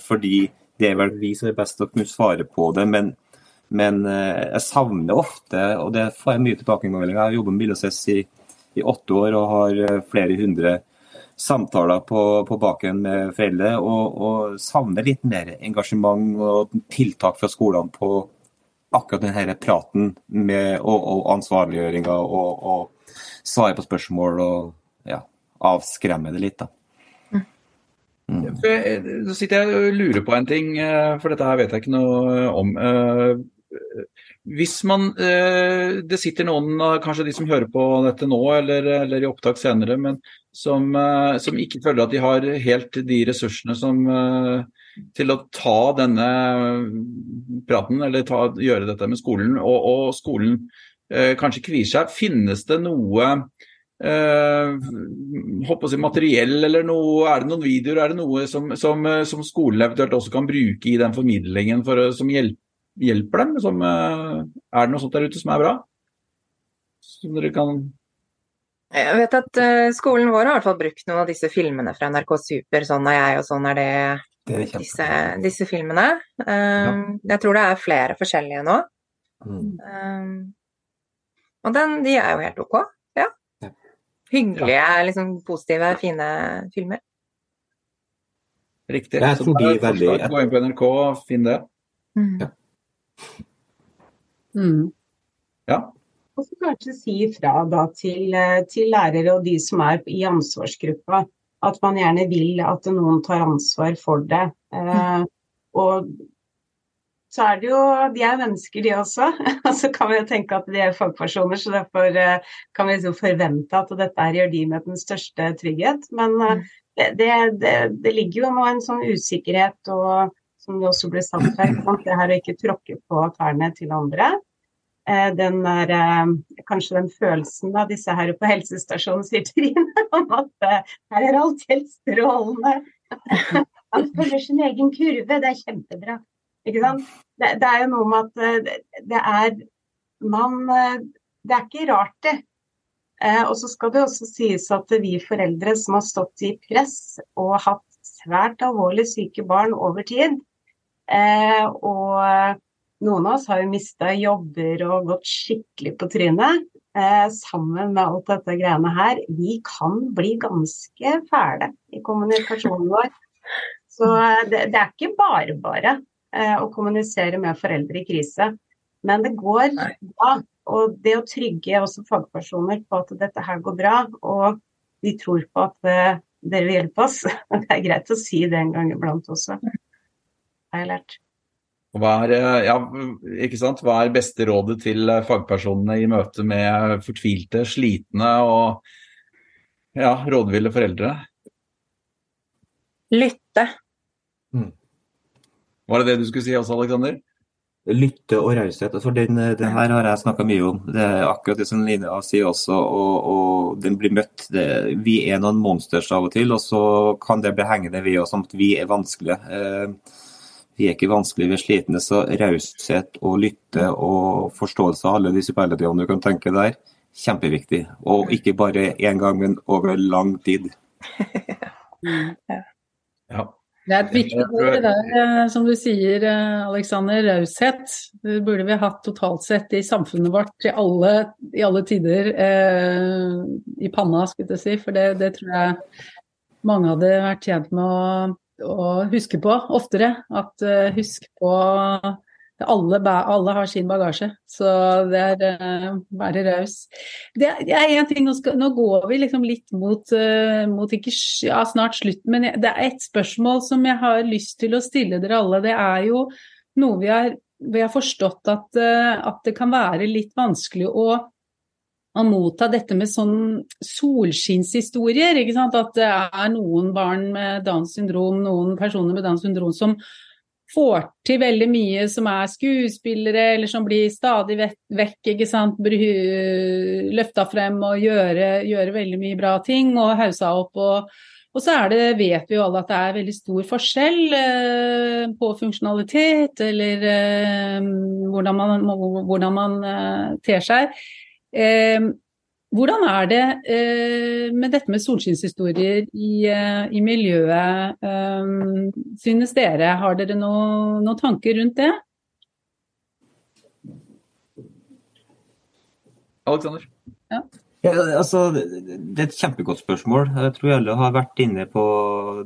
fordi det er vel vi som er best til å kunne svare på det. men men eh, jeg savner ofte, og det får jeg mye tilbakemeldinger Jeg har jobbet med Billåses i, i, åtte år og har eh, flere hundre samtaler på, på baken med foreldre. Og, og, savner litt mer engasjement og tiltak fra skolene på akkurat denne praten med, og, og ansvarliggjøringa og, og svare på spørsmål og ja, avskremme det litt. da. Mm. Så sitter jeg og lurer på en ting, eh, for dette her vet jeg ikke noe om hvis man eh, Det sitter noen, kanskje de som hører på dette nå eller, eller i opptak senere, men som, eh, som, ikke føler at de har helt de ressursene som, eh, til å ta denne praten, eller ta, gjøre dette med skolen, og, og skolen kanskje kvier seg. Finnes det noe Uh, å si materiell eller noe, Er det noen videoer, er det noe som, som, som skolen eventuelt også kan bruke i den formidlingen for, som hjelp, hjelper dem? Som, eh, er det noe sånt der ute som er bra? Som dere kan Jeg vet at uh, skolen vår har i hvert fall brukt noen av disse filmene fra NRK Super. 'Sånn er jeg', og 'Sånn er det'. det er disse, disse, filmene. Um, ja. Jeg tror det er flere forskjellige nå. Mm. Um, og den, de er jo helt OK. Ja. ja. Hyggelige, ja. liksom positive, fine filmer. Riktig. Jeg tror de er veldig... Gå inn på NRK og finn det. Mm. Mm. Ja. Og så kanskje si ifra da til, eh, til, lærere og de som er i ansvarsgruppa, at man gjerne vil at noen tar ansvar for det. Eh, og så er det jo De er mennesker, de også. Og så kan vi jo tenke at de er fagpersoner, så derfor eh, kan vi liksom forvente at dette gjør de med den største trygghet. Men eh, mm. det, det, det, det ligger jo nå en sånn usikkerhet og som det også ble sagt her, det her å ikke tråkke på tærne til andre. Eh, den er, eh, kanskje den følelsen av disse her på helsestasjonen, sier Trine, om at eh, her er alt helt strålende. Han følger sin egen kurve, det er kjempebra. Ikke sant? Det, det er jo noe med at det er man Det er ikke rart, det. Og så skal det også sies at vi foreldre som har stått i press og hatt svært alvorlig syke barn over tid, og noen av oss har jo mista jobber og gått skikkelig på trynet. Eh, sammen med alt dette greiene her. Vi kan bli ganske fæle i kommunikasjonen vår. Så eh, det, det er ikke bare bare eh, å kommunisere med foreldre i krise. Men det går bra. Og det å trygge også fagpersoner på at dette her går bra, og vi tror på at eh, dere vil hjelpe oss. Det er greit å si det en gang iblant også, har jeg lært. Hva er, eh, ja, ikke sant? Hva er beste rådet til eh, fagpersonene i møte med fortvilte, slitne og ja, rådville foreldre? Lytte. Var det det du skulle si også, Aleksander? Lytte og raushet. For den, det her har jeg snakka mye om. Det er akkurat det som Line sier også. Og, og den blir møtt. Det, vi er noen monsters av og til, og så kan det bli hengende ved oss om at vi er vanskelige. Eh, vi er ikke vanskelige, vi er slitne. Så raushet og lytte og forståelse av alle de superlativene du kan tenke der, kjempeviktig. Og ikke bare én gang, men over lang tid. Ja. Det er et viktig ord det der, eh, som du sier, Aleksander. Alexander, raushet. Det burde vi hatt totalt sett i samfunnet vårt i alle, i alle tider eh, i panna, skulle jeg si. For det, det, tror jeg mange hadde vært tjent med å, å huske på oftere. At uh, husk på alle, alle, har sin bagasje, så det er uh, være raus. Det, det, er én ting, nå, skal, nå, går vi liksom litt mot, uh, mot ikke, ja, snart slutten, men det er ett spørsmål som jeg har lyst til å stille dere alle. Det er jo noe vi har, vi har forstått at, uh, at, det kan være litt vanskelig å, å motta dette med sånn solskinnshistorier. ikke sant? At det er noen barn med Downs syndrom, noen personer med Downs syndrom som får til veldig mye som er skuespillere, eller som blir stadig vekk ikke sant, løfta frem og gjøre, gjøre, veldig mye bra ting og hausa opp. Og, og, så det, vet vi jo alle at det er veldig stor forskjell eh, på funksjonalitet, eller eh, hvordan man, hvordan man eh, ter seg. Eh, hvordan er det eh, med dette med solskinnshistorier i, eh, i miljøet, eh, synes dere? Har dere noen noe tanker rundt det? Alexander? Ja. Ja, altså, det er et kjempegodt spørsmål. Jeg tror alle har vært inne på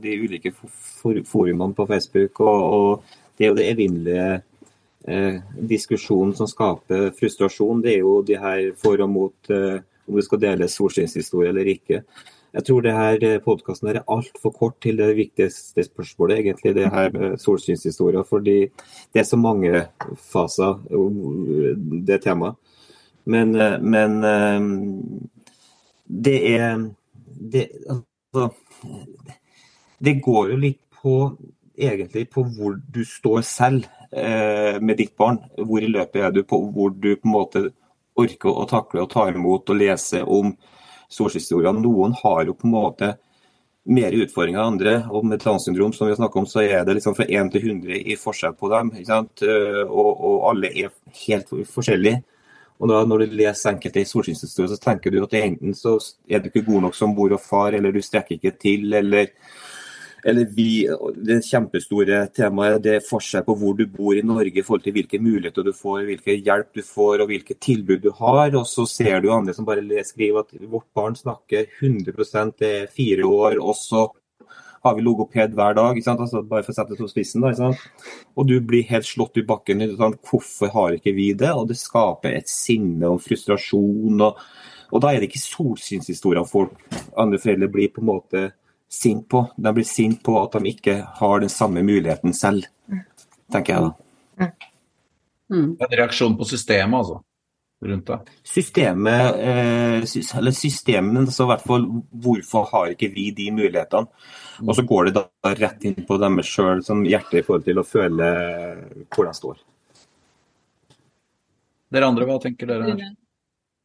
de ulike forumene på Facebook. Og, og, det er jo det evinnelige eh, diskusjonen som skaper frustrasjon. Det er jo de her for og mot eh, om det skal deles solskinnshistorie eller ikke. Jeg tror det her eh, podkasten er altfor kort til det viktigste spørsmålet, egentlig, det her med solskinnshistorie. Fordi det er så mange faser, det temaet. Men, eh, men eh, det er det, altså, det går jo litt på egentlig på hvor du står selv eh, med ditt barn. Hvor i løpet er du på hvor du på en måte orker å takle og ta imot og lese om solskinnshistorier. Noen har jo på en måte mer utfordringer enn andre. og Med Downs syndrom som vi har om, så er det liksom fra 1 til 100 i forskjell på dem. Eh, og, og, alle er helt forskjellige. Og da Når du leser enkelte solskinnshistorier, så tenker du at enten så er du ikke god nok som mor og far, eller du strekker ikke til, eller eller vi, Det kjempestore temaet det er forskjell på hvor du bor i Norge i forhold til hvilke muligheter du får, hvilke hjelp du får og hvilke tilbud du har. Og så ser du andre som bare skriver at vårt barn snakker 100 det er fire år. og så har vi logoped hver dag, altså, bare for å sette det på spissen. Da, og du blir helt slått i bakken. Hvorfor har ikke vi det? Og det skaper et sinne og frustrasjon. Og, og da er det ikke solskinnshistorier folk, andre foreldre blir på en måte sint på. De blir sint på at de ikke har den samme muligheten selv, tenker jeg da. Mm. En reaksjon på systemet, altså? Rundt det? Systemet, eh, eller systemet, så i hvert fall hvorfor har ikke vi de mulighetene? Og så går det da rett inn på dem sjøl som hjerte i forhold til å føle hvor de står. Dere andre, hva tenker dere?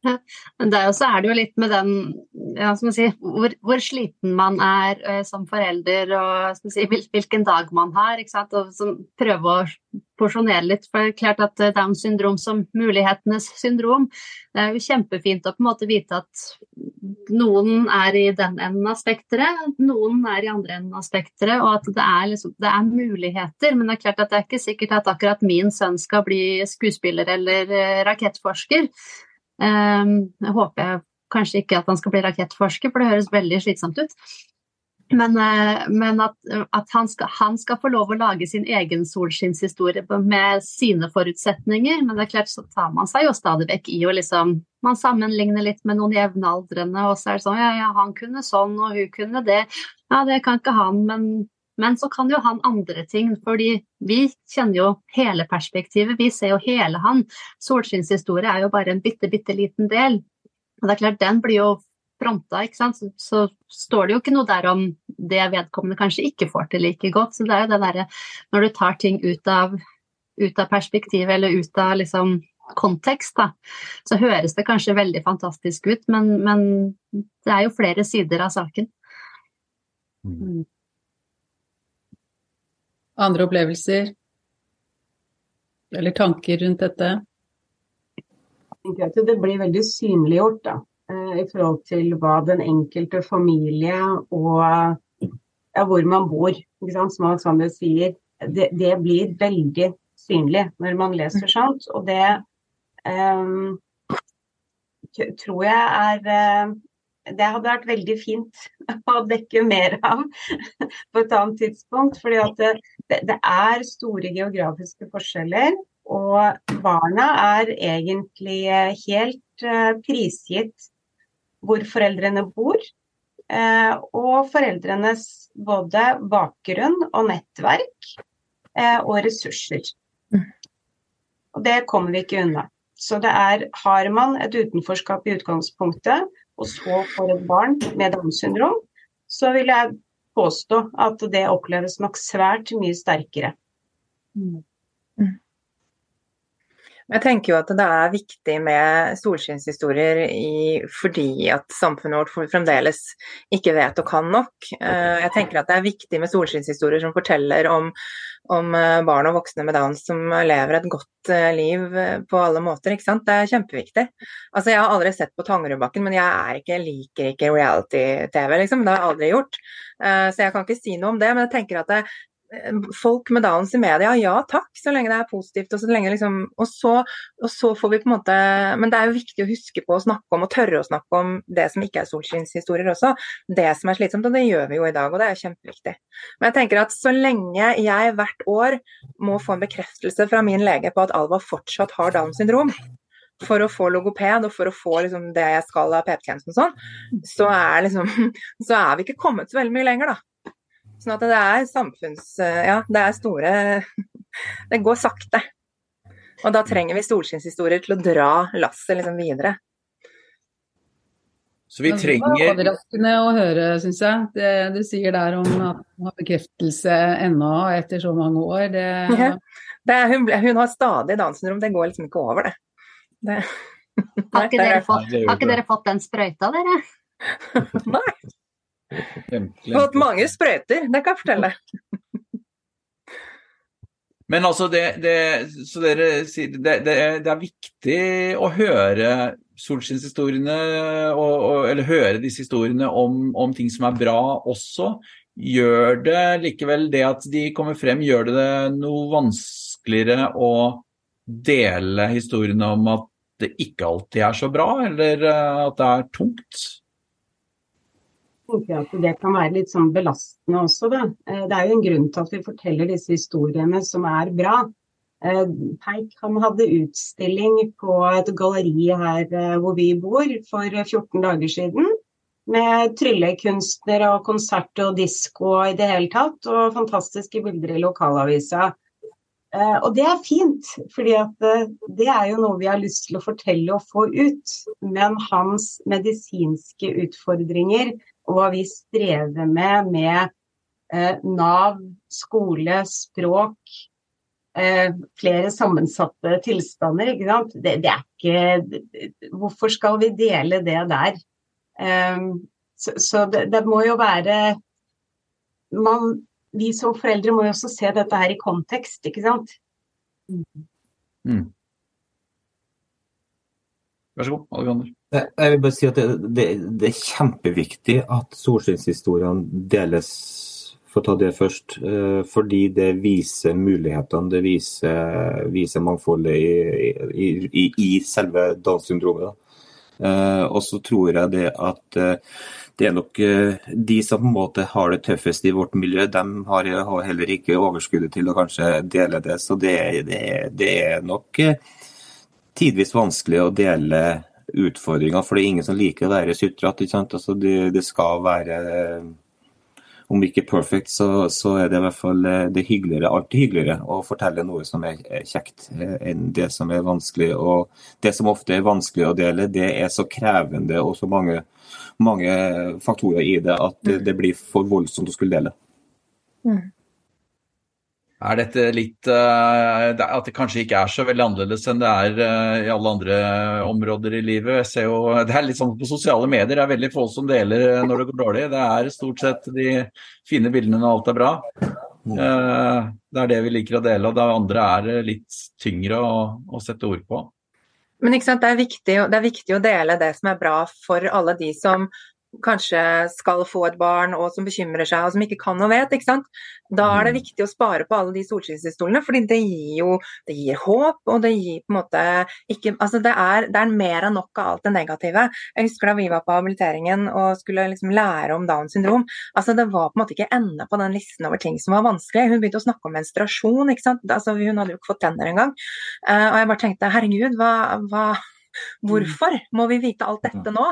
Her? Men der også er det jo litt med den ja, si, hvor, hvor, sliten man er uh, som forelder, og si, hvil, hvilken dag man har. og som, Prøve å porsjonere litt. For det er klart at uh, Downs syndrom som mulighetenes syndrom, det er jo kjempefint å på en måte vite at noen er i den enden av spekteret, noen er i andre enden av spekteret, og at det er, liksom, det er, muligheter. Men det er klart at det er ikke sikkert at akkurat min sønn skal bli skuespiller eller uh, rakettforsker. Ehm, jeg håper kanskje ikke at han skal bli rakettforsker, for det høres veldig slitsomt ut. Men, eh, men at, at han, skal, han, skal, få lov å lage sin egen solskinnshistorie med sine forutsetninger. Men det er klart så tar man seg jo stadig vekk i å liksom Man sammenligner litt med noen jevnaldrende, og så er det sånn ja, ja, han kunne sånn, og hun kunne det. Ja, det kan ikke han, men, men så kan jo han andre ting, fordi vi kjenner jo hele perspektivet. Vi ser jo hele han. Solskinnshistorie er jo bare en bitte, bitte liten del. Og det er klart, den blir jo fronta, ikke sant, så, så, står det jo ikke noe der om det vedkommende kanskje ikke får til like godt. Så det er jo det derre når du tar ting ut av, ut av perspektiv eller ut av liksom kontekst, da, så høres det kanskje veldig fantastisk ut, men, men det er jo flere sider av saken. Mm. Andre opplevelser? Eller tanker rundt dette? Jeg at det blir veldig synliggjort, da. Eh, i forhold til hva den enkelte familie og ja, hvor man bor, som Alexander sier. Det, det, blir veldig synlig når man leser sånt. Og det um, tror jeg er uh, Det hadde vært veldig fint å dekke mer av på et annet tidspunkt. fordi det, det er store geografiske forskjeller. Og barna er egentlig helt uh, prisgitt hvor foreldrene bor. Eh, og foreldrenes både bakgrunn og nettverk eh, og ressurser. Mm. Og det kommer vi ikke unna. Så det er, har man et utenforskap i utgangspunktet, og så får et barn med Downs syndrom, så vil jeg påstå at det oppleves nok svært mye sterkere. Mm. Jeg tenker jo at det er viktig med solskinnshistorier fordi at samfunnet vårt fremdeles ikke vet og kan nok. Eh, jeg tenker at det er viktig med solskinnshistorier som forteller om, om eh, barn og voksne med Downs som lever et godt eh, liv på alle måter. ikke sant? Det er kjempeviktig. Altså, Jeg har aldri sett på Tangerudbakken, men jeg ikke, liker ikke reality-TV. liksom. Det har jeg aldri gjort. Så jeg kan ikke si noe om det. Men jeg tenker at det, folk med downs i media, ja takk, så lenge det er positivt. Og så liksom, og så, og så, får vi på en måte Men det er jo viktig å huske på å snakke om og tørre å snakke om det som ikke er solskinnshistorier også. Det som er slitsomt, og det gjør vi jo i dag, og det er kjempeviktig. Men jeg tenker at så lenge jeg hvert år må få en bekreftelse fra min lege på at Alva fortsatt har Downs syndrom, for å få logoped og for å få liksom, det jeg skal av PP-tjenesten og sånn, så er, liksom, så er vi ikke kommet så veldig mye lenger, da. Sånn at det er samfunns... Eh, ja, det er store Det går sakte. Og da trenger vi solskinnshistorier til å dra lasset liksom videre. Så vi trenger Det var overraskende å høre, syns jeg. Det du sier der om at hun har bekreftelse ennå etter så mange år. Det... Ja. Det er, hun, hun, har stadig Downs syndrom, det går liksom ikke over, det. det... Har, ikke dere fått, har ikke dere fått den sprøyta, dere? Nei. Fått mange sprøyter, det kan jeg fortelle. Men altså, det, det, dere, det, det, er viktig å høre solskinnshistoriene, eller høre disse historiene om, om, ting som er bra også. Gjør det likevel det at de kommer frem, gjør det det noe vanskeligere å dele historiene om at det ikke alltid er så bra, eller at det er tungt? Tenker at det kan være litt sånn belastende også. Da. Eh, det er jo en grunn til at vi forteller disse historiene som er bra. Eh, Peik han hadde utstilling på et galleri her eh, hvor vi bor for 14 dager siden. Med tryllekunstner og konsert og disko i det hele tatt, og fantastiske bilder i lokalavisa. Og det er fint, for det er jo noe vi har lyst til å fortelle og få ut. Men hans medisinske utfordringer og hva vi strever med med eh, Nav, skole, språk, eh, flere sammensatte tilstander. Ikke sant? Det, det, er ikke Hvorfor skal vi dele det der? Eh, så, så det, det, må jo være man, Vi som foreldre må jo også se dette her i kontekst, ikke sant? Mm. Vær så god, Alexander. Jeg vil bare si at det, det, det er kjempeviktig at solskinnshistoriene deles, for å ta det først. Eh, fordi det viser mulighetene, det viser, viser mangfoldet i, i, i, i selve Downs syndromet. Uh, og så tror jeg det at uh, det er nok de som på en måte har det tøffest i vårt miljø, de har heller ikke overskuddet til å kanskje dele det. Så det, det er nok tidvis vanskelig å dele utfordringer, for det er ingen som liker å være sutrete. Altså det, det, skal være Om ikke perfect, så, så, er det i hvert fall det hyggeligere, alltid hyggeligere å fortelle noe som er kjekt, eh, enn det som er vanskelig. Og det som ofte er vanskelig å dele, det er så krevende og så mange, mange faktorer i det at det, det blir for voldsomt å skulle dele. Mm. Er dette litt uh, At det kanskje ikke er så veldig annerledes enn det er uh, i alle andre områder i livet? Jeg ser jo, Det er litt sånn på sosiale medier, det er veldig få som deler når det går dårlig. Det er stort sett de fine bildene når alt er bra. Uh, det er det vi liker å dele, og det andre er litt tyngre å, å sette ord på. Men det er, viktig, det er viktig å dele det som er bra for alle de som kanskje skal få et barn og som bekymrer seg og som ikke kan og vet. ikke sant? Da er det mm. viktig å spare på alle de solskinnshistoriene, fordi det gir jo det gir håp. og det gir på en måte ikke, altså det er, det er mer enn nok av alt det negative. Jeg husker da vi var på habiliteringen og skulle liksom lære om Downs syndrom. altså Det var på en måte ikke ende på den listen over ting som var vanskelig. Hun begynte å snakke om menstruasjon. ikke sant? Altså Hun hadde jo ikke fått tenner engang. Uh, og jeg bare tenkte herregud, hva, hva Hvorfor må vi vite alt dette nå?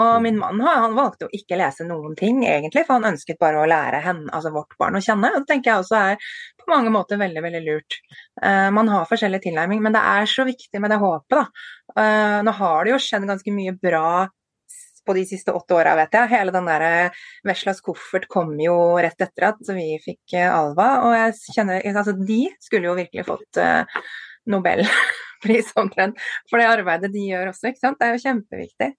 Og min mann han valgte å ikke lese noen ting, egentlig, for han ønsket bare å lære henne, altså vårt barn å kjenne. Og det tenker jeg også er på mange måter veldig veldig lurt. Uh, man har forskjellig tilnærming, men det er så viktig med det håpet. da. Uh, nå har det jo skjedd ganske mye bra på de siste åtte åra, vet jeg. Hele den der Veslas koffert kom jo rett etter at vi fikk uh, Alva. Og jeg kjenner Altså, de skulle jo virkelig fått Nobel pris omtrent for det arbeidet de gjør også. ikke sant? Det er jo kjempeviktig.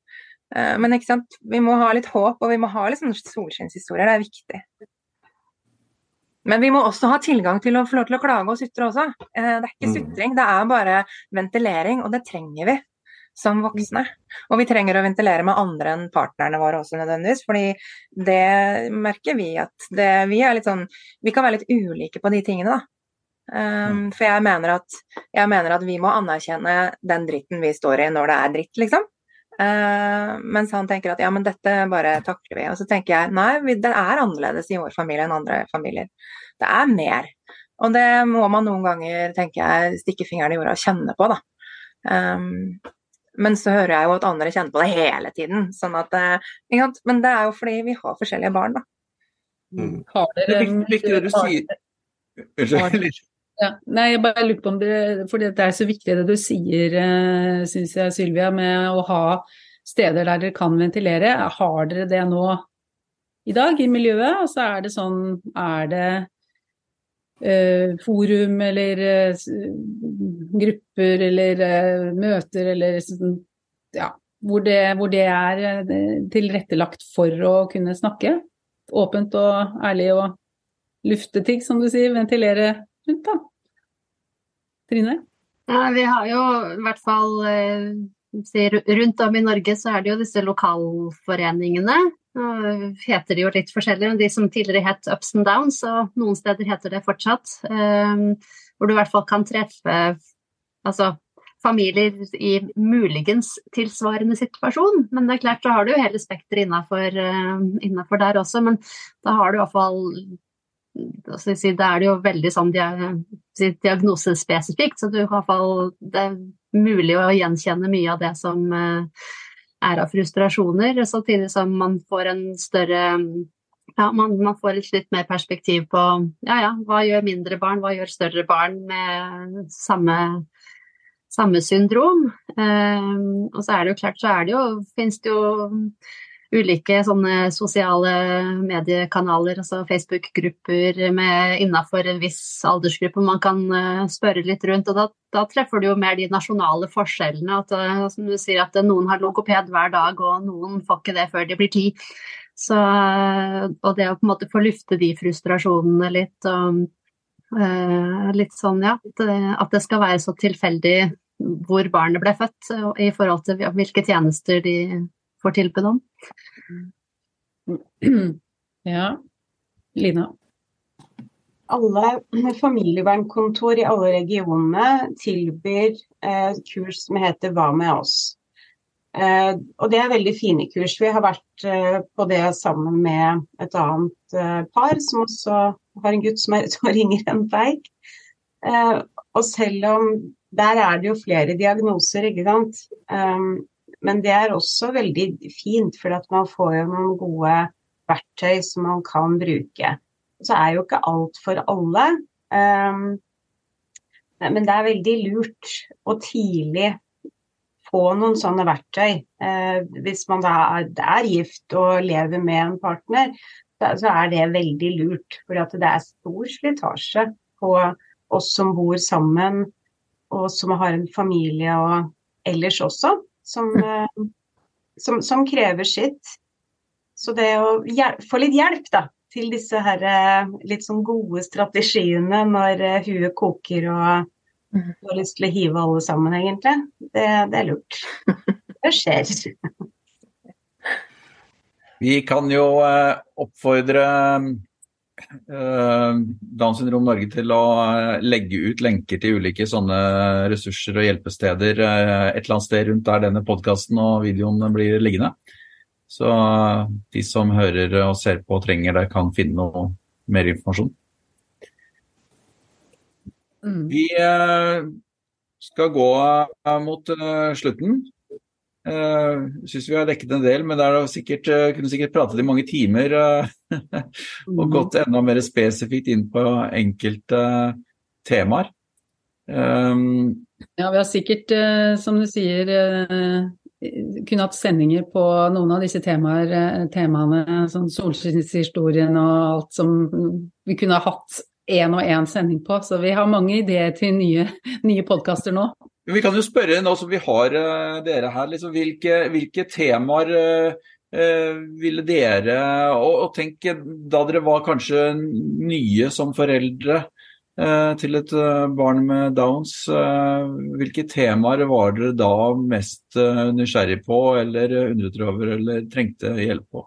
Eh, men ikke sant? vi må ha litt håp, og vi må ha litt sånne solskinnshistorier. Det er viktig. Men vi må også ha tilgang til å få lov til å klage og sutre også. Eh, det er ikke mm. sutring, det er bare ventilering, og det trenger vi som voksne. Og vi trenger å ventilere med andre enn partnerne våre også nødvendigvis, fordi det merker vi at det, vi er litt sånn Vi kan være litt ulike på de tingene, da. Um, for jeg mener, at, jeg mener, at, vi må anerkjenne den dritten vi står i når det er dritt, liksom. Uh, mens han tenker at ja, men dette bare takler vi. Og så tenker jeg nei, vi, det er annerledes i vår familie enn andre familier. Det er mer. Og det må man noen ganger, tenker jeg, stikke fingeren i jorda og kjenne på, da. Um, men så hører jeg jo at andre kjenner på det hele tiden. Sånn at, uh, men det er jo fordi vi har forskjellige barn, da. Mm. Har dere, det er viktig det du sier. Unnskyld. Ja, nei, jeg bare lurer på om det For det er så viktig det du sier, eh, syns jeg, Sylvia, med å ha steder der dere kan ventilere. Har dere det nå i dag i miljøet? Og så er det sånn Er det uh, forum eller uh, grupper eller uh, møter eller sånn Ja, hvor det, hvor det er tilrettelagt for å kunne snakke? Åpent og ærlig og lufte ting, som du sier. Ventilere rundt, da? Trine? Ja, vi har jo i hvert fall eh, Rundt om i Norge så er det jo disse lokalforeningene. Nå heter de jo litt forskjellig, men de som tidligere het Ups and Downs, og noen steder heter det fortsatt. Eh, hvor du i hvert fall kan treffe altså, familier i muligens tilsvarende situasjon. Men det er klart, da har du jo hele spekteret innafor, uh, der også. Men da har du i hvert fall altså, Da er det jo veldig sånn diagnosespesifikt, så du fall, det er mulig å gjenkjenne mye av det som eh, er av frustrasjoner, samtidig som man får en større ja, man, man får litt, litt, mer perspektiv på ja, ja, hva gjør mindre barn, hva gjør større barn med samme, samme syndrom. Eh, og så er det jo klart, så er det jo, finnes det jo ulike sånne sosiale mediekanaler, altså Facebook-grupper innafor en viss aldersgruppe man kan uh, spørre litt rundt. og da, da, treffer du jo mer de nasjonale forskjellene. at uh, som du sier at noen har logoped hver dag, og noen får ikke det før de blir ti. Så, uh, og det å på en måte få lufte de frustrasjonene litt og litt sånn, ja, at det skal være så tilfeldig hvor barnet ble født, i forhold til hvilke tjenester de får tilbud om. Ja. Lina? Alle familievernkontor i alle regionene tilbyr eh, kurs som heter Hva med oss? Eh, og det er veldig fine kurs. Vi har vært eh, på det sammen med et annet eh, par som også har en gutt som er ute og ringer enn deg. Eh, og selv om der er det jo flere diagnoser, ikke sant. Eh, men det er også veldig fint, for at man får jo noen gode verktøy som man kan bruke. Så er jo ikke alt for alle. Um, men det er veldig lurt å tidlig få noen sånne verktøy. Uh, hvis man da er, er, gift og lever med en partner, så er det veldig lurt. For det er stor slitasje på oss som bor sammen, og som har en familie og ellers også, som, uh, som, som krever sitt. Så det å få litt hjelp da, til disse her, eh, litt sånn gode strategiene når eh, huet koker og mm. du har lyst til å hive alle sammen, egentlig, det, det er lurt. Det skjer. Vi kan jo eh, oppfordre Downs syndrom Norge til å legge ut lenker til ulike sånne ressurser og hjelpesteder et eller annet sted rundt der denne podkasten og videoen blir liggende. Så de som hører og ser på og trenger det, kan finne noe mer informasjon. Mm. Vi eh, skal gå eh, mot eh, slutten. Jeg syns vi har dekket en del, men det er sikkert, kunne sikkert pratet i mange timer og mm. gått enda mer spesifikt inn på enkelte temaer. Ja, vi har sikkert, som du sier, kunne hatt sendinger på noen av disse temaer, eh, temaene, sånn solskinnshistorien og alt som vi kunne ha hatt én og én sending på. Så vi har mange ideer til nye, nye podkaster nå. Vi kan jo spørre nå som vi har uh, dere her, liksom, hvilke, hvilke, temaer uh, uh, ville dere og, og tenk da dere var kanskje nye som foreldre, Eh, til et eh, barn med Downs. Eh, hvilke temaer var dere da mest nysgjerrig på, eller undret over, eller trengte hjelp på?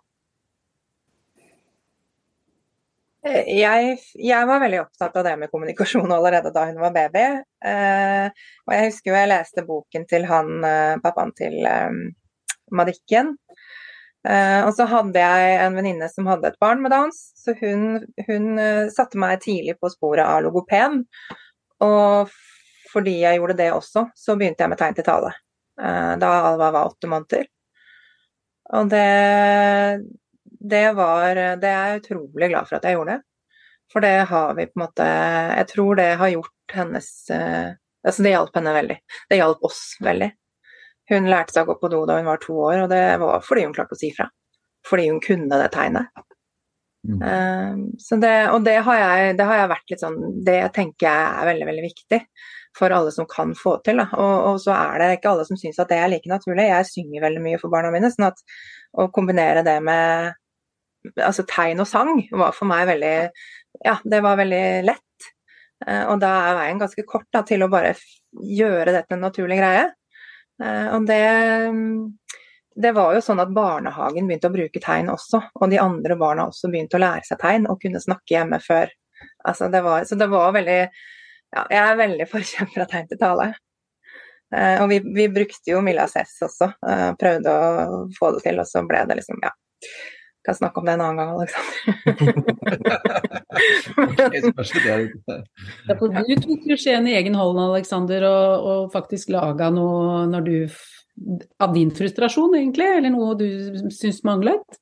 Jeg, jeg, var veldig opptatt av det med kommunikasjon allerede da hun var baby. Eh, og jeg husker jo jeg leste boken til han, pappaen til eh, Madikken. Eh, og så hadde jeg en venninne som hadde et barn med Downs, så hun, hun uh, satte meg tidlig på sporet av logopen. Og fordi jeg gjorde det også, så begynte jeg med tegn til tale. Uh, da Alva var åtte måneder. Og det, det var Det er jeg utrolig glad for at jeg gjorde det. For det har vi på en måte Jeg tror det har gjort hennes Altså det hjalp henne veldig. Det hjalp oss veldig. Hun lærte seg å gå på do da hun var to år, og det var fordi hun klarte å si fra. Fordi hun kunne det tegnet. Mm. Uh, det, og det har, jeg, det har, jeg, vært litt sånn Det tenker jeg er veldig, veldig viktig for alle som kan få til. Og, og, så er det ikke alle som syns at det er like naturlig. Jeg synger veldig mye for barna mine, sånn at å kombinere det med altså tegn og sang var for meg veldig Ja, det var veldig lett. Uh, og da er veien ganske kort da, til å bare gjøre dette en naturlig greie. Eh, og det, det var jo sånn at barnehagen begynte å bruke tegn også, og de andre barna også begynte å lære seg tegn og kunne snakke hjemme før. Altså det var, så det var veldig ja, Jeg er veldig forkjemper av tegn til tale. Uh, og vi, vi, brukte jo Milla Cess også, uh, prøvde å få det til, og så ble det liksom Ja. Kan snakke om det en annen gang, Aleksander. du tok klisjeen i egen hånd, Aleksander, og, og, faktisk laga noe når du av din frustrasjon, egentlig? Eller noe du syns manglet?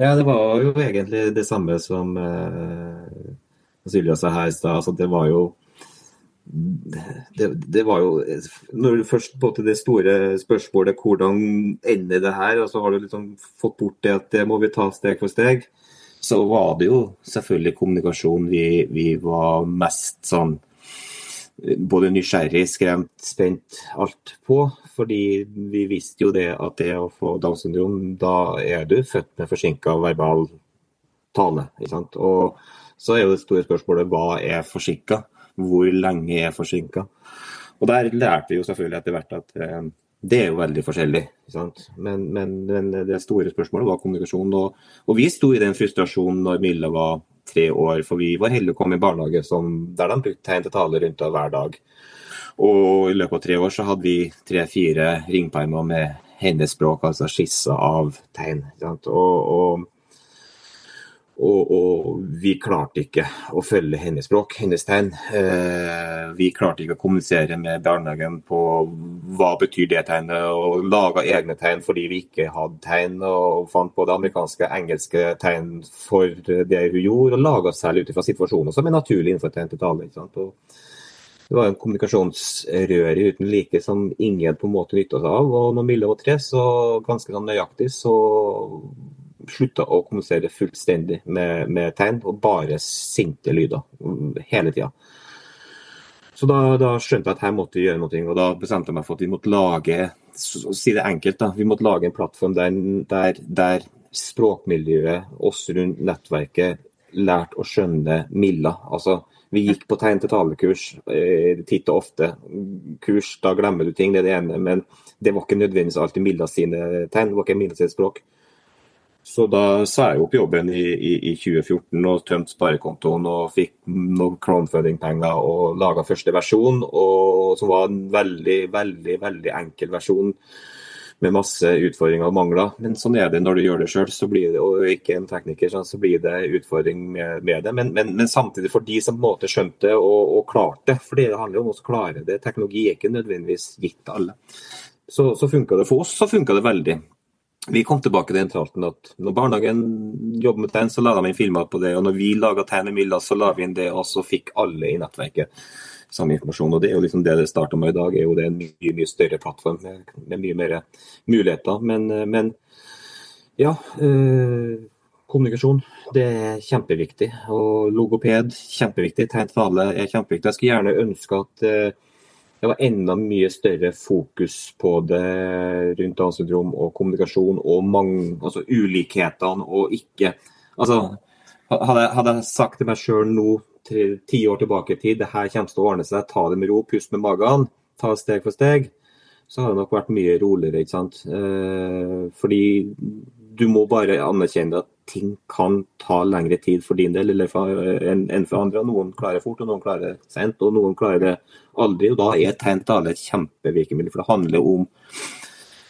Ja, det var jo egentlig det samme som eh, Sylja sa her i stad. Altså, det var jo det, det, var jo Når du først på til det store spørsmålet hvordan ender det her, og så har du liksom fått bort det at det må vi ta steg for steg, så var det jo selvfølgelig kommunikasjon vi, vi var mest sånn både nysgjerrig, skremt, spent, alt på. Fordi vi visste jo det at det å få Downs syndrom, da er du født med forsinka verbal tale. Og så er jo det store spørsmålet hva er forsinka? Hvor lenge er forsinka. Og der lærte vi jo selvfølgelig etter hvert at eh, det er jo veldig forskjellig. Men, men, men, det store spørsmålet var kommunikasjon. Og, og, vi sto i den frustrasjonen når Milla var tre år, for vi var heldige å komme i barnehage som, der de brukte tegn til tale rundt hver dag. Og i løpet av tre år så hadde vi tre-fire ringpermer med hennespråk, altså skisser av tegn. Og, og, og, og, vi klarte ikke å følge hennes språk, hennes tegn. Eh, vi klarte ikke å kommunisere med barnehagen på hva betyr det tegnet, og laga egne tegn fordi vi ikke hadde tegn. Og fant på det amerikanske engelske tegn for det hun gjorde, og laga særlig ut fra situasjoner som er naturlig innenfor tegn til tale. Det var en kommunikasjonsrøre uten like som ingen på en måte nytta seg av. Og når Mille var tre, så ganske sånn nøyaktig, så slutta å kommunisere fullstendig med, med, tegn, og bare sinte lyder hele tida. Så da, da, skjønte jeg at her måtte vi gjøre noe, og da bestemte jeg meg for at vi måtte lage si det enkelt da, vi måtte lage en plattform der, der, der språkmiljøet, oss rundt nettverket, lærte å skjønne Milla. Altså, vi gikk på tegn til talekurs eh, titt og ofte. Kurs, da glemmer du ting, det er det ene. Men det var ikke nødvendigvis alltid Milla sine tegn, det var ikke Milla sitt språk. Så da sa jeg opp jobben i, i, i 2014 og tømte sparekontoen og fikk noen crowdfunding-penger og laga første versjon, og, som var en veldig, veldig, veldig enkel versjon med masse utfordringer og mangler. Men sånn er det når du gjør det sjøl, og ikke en tekniker, så blir det utfordring med, det. Men, men, men, samtidig for de som på en måte skjønte og, og klarte det, for det handler om å klare det. Teknologi er ikke nødvendigvis gitt alle. Så, så funka det for oss, så funka det veldig vi kom tilbake til den tralten at når barnehagen jobber med tegn, så la de inn filmer på det. Og når vi laga tegnemidler, så la vi inn det, og så fikk alle i nettverket samme informasjon. Og Det er jo liksom det det starta med i dag, er jo det en mye mye større plattform med, med mye mer muligheter. Men, men ja. Øh, kommunikasjon det er kjempeviktig. Og logoped kjempeviktig. Tegn tale er kjempeviktig. Jeg skulle gjerne ønske at øh, det var enda mye større fokus på det rundt Downs syndrom og kommunikasjon og mange, altså ulikhetene og ikke altså, hadde, hadde jeg sagt til meg sjøl nå ti år tilbake i tid det her kommer til å ordne seg, ta det med ro, pust med magen, ta steg for steg, så hadde det nok vært mye roligere. ikke sant? Eh, fordi du må bare anerkjenne at ting kan ta lengre tid for din del enn for andre. Noen klarer fort, og noen klarer sent, og noen klarer det aldri. og Da er tegn tale et kjempevirkemiddel. For det handler, om,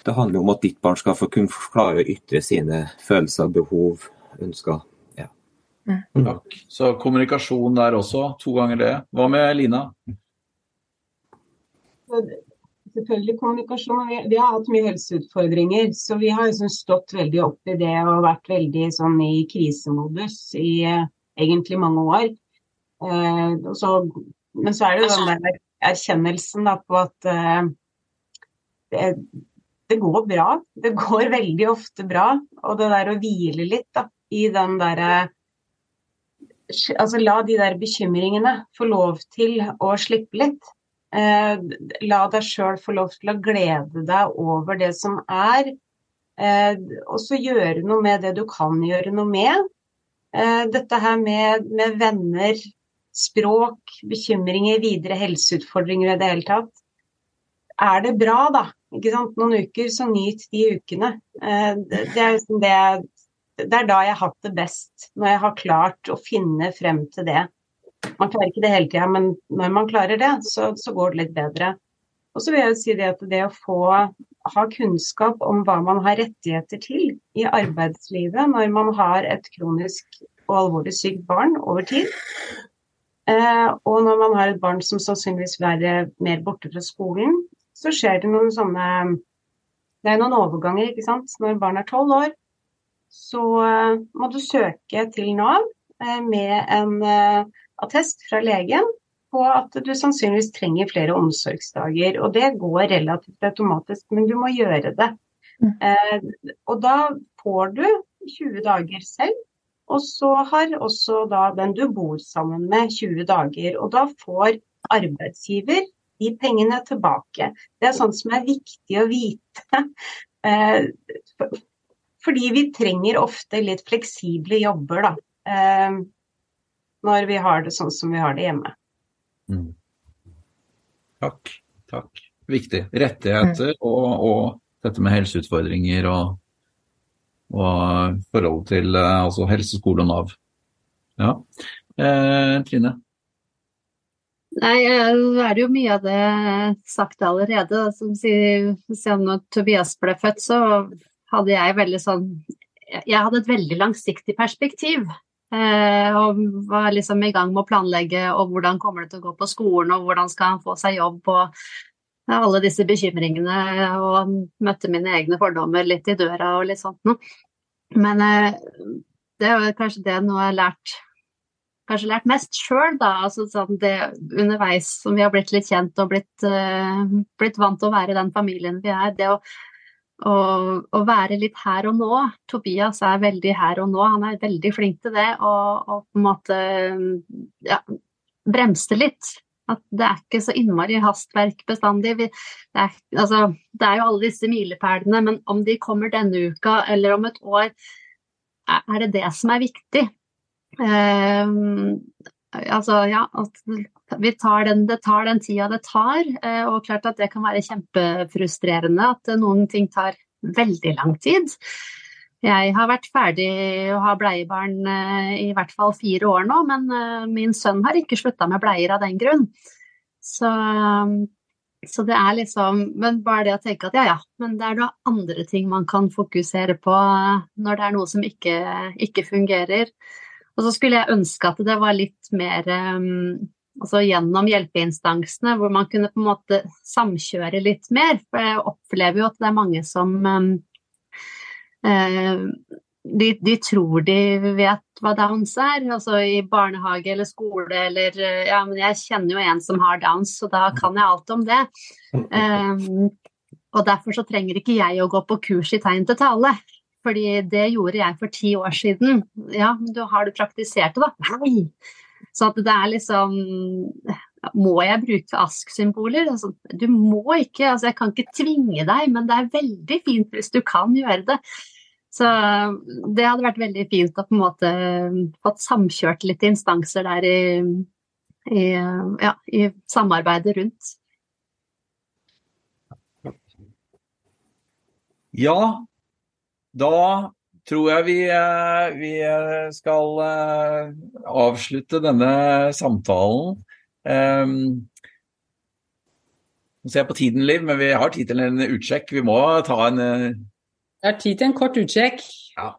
det handler om at ditt barn skal få kunne klare å ytre sine følelser, behov, ønsker. Ja. Mm. Takk. Så kommunikasjon der også, to ganger det. Hva med Lina? Selvfølgelig kommunikasjon. Vi, vi, har hatt mye helseutfordringer, så vi har liksom stått veldig opp i det og vært veldig sånn i krisemodus i uh, egentlig mange år. Uh, så, men så er det den der erkjennelsen da, på at uh, det, det, går bra. Det går veldig ofte bra. Og det der å hvile litt da, i den derre Altså la de der bekymringene få lov til å slippe litt. Eh, la deg sjøl få lov til å glede deg over det som er. Eh, og så gjøre noe med det du kan gjøre noe med. Eh, dette her med, med venner, språk, bekymringer, videre helseutfordringer i det hele tatt. Er det bra, da? Ikke sant? Noen uker, så nyt de ukene. Det, er liksom det, det er da jeg har hatt det best. Når jeg har klart å finne frem til det. Man klarer ikke det hele tida, men når man klarer det, så, så, går det litt bedre. Og så vil jeg si det at det å få ha kunnskap om hva man har rettigheter til i arbeidslivet når man har et kronisk og alvorlig sykt barn over tid, eh, og når man har et barn som sannsynligvis vil være mer borte fra skolen, så skjer det noen sånne Det er noen overganger, ikke sant. Når barn er tolv år, så eh, må du søke til Nav eh, med en eh, attest fra legen på at du sannsynligvis trenger flere omsorgsdager. Og det går relativt automatisk, men du må gjøre det. Mm. Eh, og da får du 20 dager selv, og så har også da den du bor sammen med 20 dager. Og da får arbeidsgiver de pengene tilbake. Det er sånt som er viktig å vite. Eh, fordi vi trenger ofte litt fleksible jobber, da. Eh, når vi har det sånn som vi har det hjemme. Mm. Takk. Takk. Viktig. Rettigheter mm. og, og, dette med helseutfordringer og, og forhold til eh, altså helse, skole og Nav. Ja. Eh, Trine? Nei, nå er det jo mye av det sagt allerede. Som sier, siden når Tobias ble født, så hadde jeg veldig sånn Jeg hadde et veldig langsiktig perspektiv. Eh, og var liksom i gang med å planlegge og hvordan kommer det til å gå på skolen, og hvordan skal han få seg jobb, og alle disse bekymringene, og møtte mine egne fordommer litt i døra og litt sånt noe. Men eh, det er kanskje det noe jeg har lært kanskje lært mest sjøl, da. Altså sånn det underveis som vi har blitt litt kjent og blitt, uh, blitt vant til å være den familien vi er. Det å, å, å, være litt her og nå. Tobias er veldig her og nå. Han er veldig flink til det. Og, og på en måte ja, bremse litt. At det er ikke så innmari hastverk bestandig. Vi, det, er, altså, det er jo alle disse milepælene, men om de kommer denne uka eller om et år, er det det som er viktig. Uh, altså, ja, at tar den, det tar den tida det tar. Uh, og klart at det kan være kjempefrustrerende at noen ting tar veldig lang tid. Jeg har vært ferdig å ha bleiebarn uh, i hvert fall fire år nå, men min sønn har ikke slutta med bleier av den grunn. Så, så, det er liksom Men bare det å tenke at ja ja, men det er da andre ting man kan fokusere på når det er noe som ikke, ikke fungerer. Og så skulle jeg ønske at det var litt mer um, altså gjennom hjelpeinstansene, hvor man kunne på en måte samkjøre litt mer. For jeg opplever jo at det er mange som um, uh, de, de, tror de vet hva downs er, altså i barnehage eller skole eller Ja, men jeg kjenner jo en som har downs, så da kan jeg alt om det. Um, og derfor så trenger ikke jeg å gå på kurs i tegn til tale. Fordi det gjorde jeg for ti år siden. Ja, men du, har du praktisert det, da? Nei! Så at det er liksom Må jeg bruke ASK-symboler? Altså, du må ikke, altså jeg kan ikke tvinge deg, men det er veldig fint hvis du kan gjøre det. Så det hadde vært veldig fint å på en måte fått samkjørt litt instanser der i, i, ja, i samarbeidet rundt. Ja, da tror jeg vi, eh, vi eh, skal eh, avslutte denne samtalen. Um, nå ser jeg på tiden, Liv, men vi har tid til en utsjekk. Vi må ta en Det er tid til en kort utsjekk. Ja,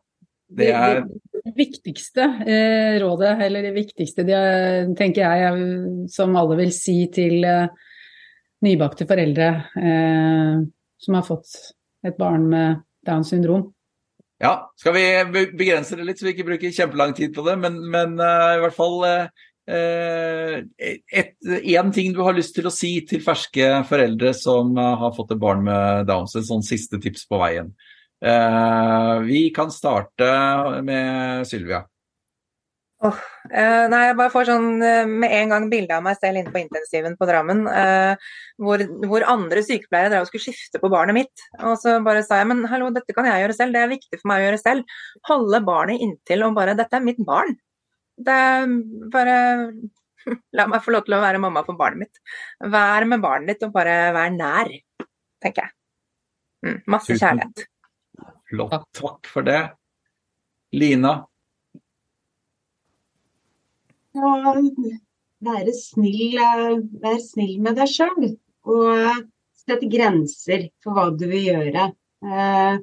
det er... Det viktigste eh, rådet, eller det viktigste det, tenker jeg, som alle vil si til eh, nybakte foreldre eh, som har fått et barn med Downs syndrom, ja, skal vi begrense det litt, så vi ikke bruker kjempelang tid på det. Men, men uh, i hvert fall Én uh, ting du har lyst til å si til ferske foreldre som har fått et barn med Downs, en sånn siste tips på veien. vi kan starte med Sylvia. Oh, eh, nei, jeg bare får sånn uh, med en gang bilde av meg selv inne på intensiven på Drammen. eh, hvor, hvor, andre sykepleiere drev og skulle skifte på barnet mitt. Og så bare sa jeg men hallo, dette kan jeg gjøre selv, det er viktig for meg å gjøre selv. Holde barnet inntil og bare dette er mitt barn. Det er bare La meg få lov til å være mamma for barnet mitt. Vær med barnet ditt og bare vær nær, tenker jeg. Mm, masse kjærlighet. Flott, takk for det. Lina, være snill, eh, være snill med deg sjøl. Og sette grenser for hva du vil gjøre. Eh,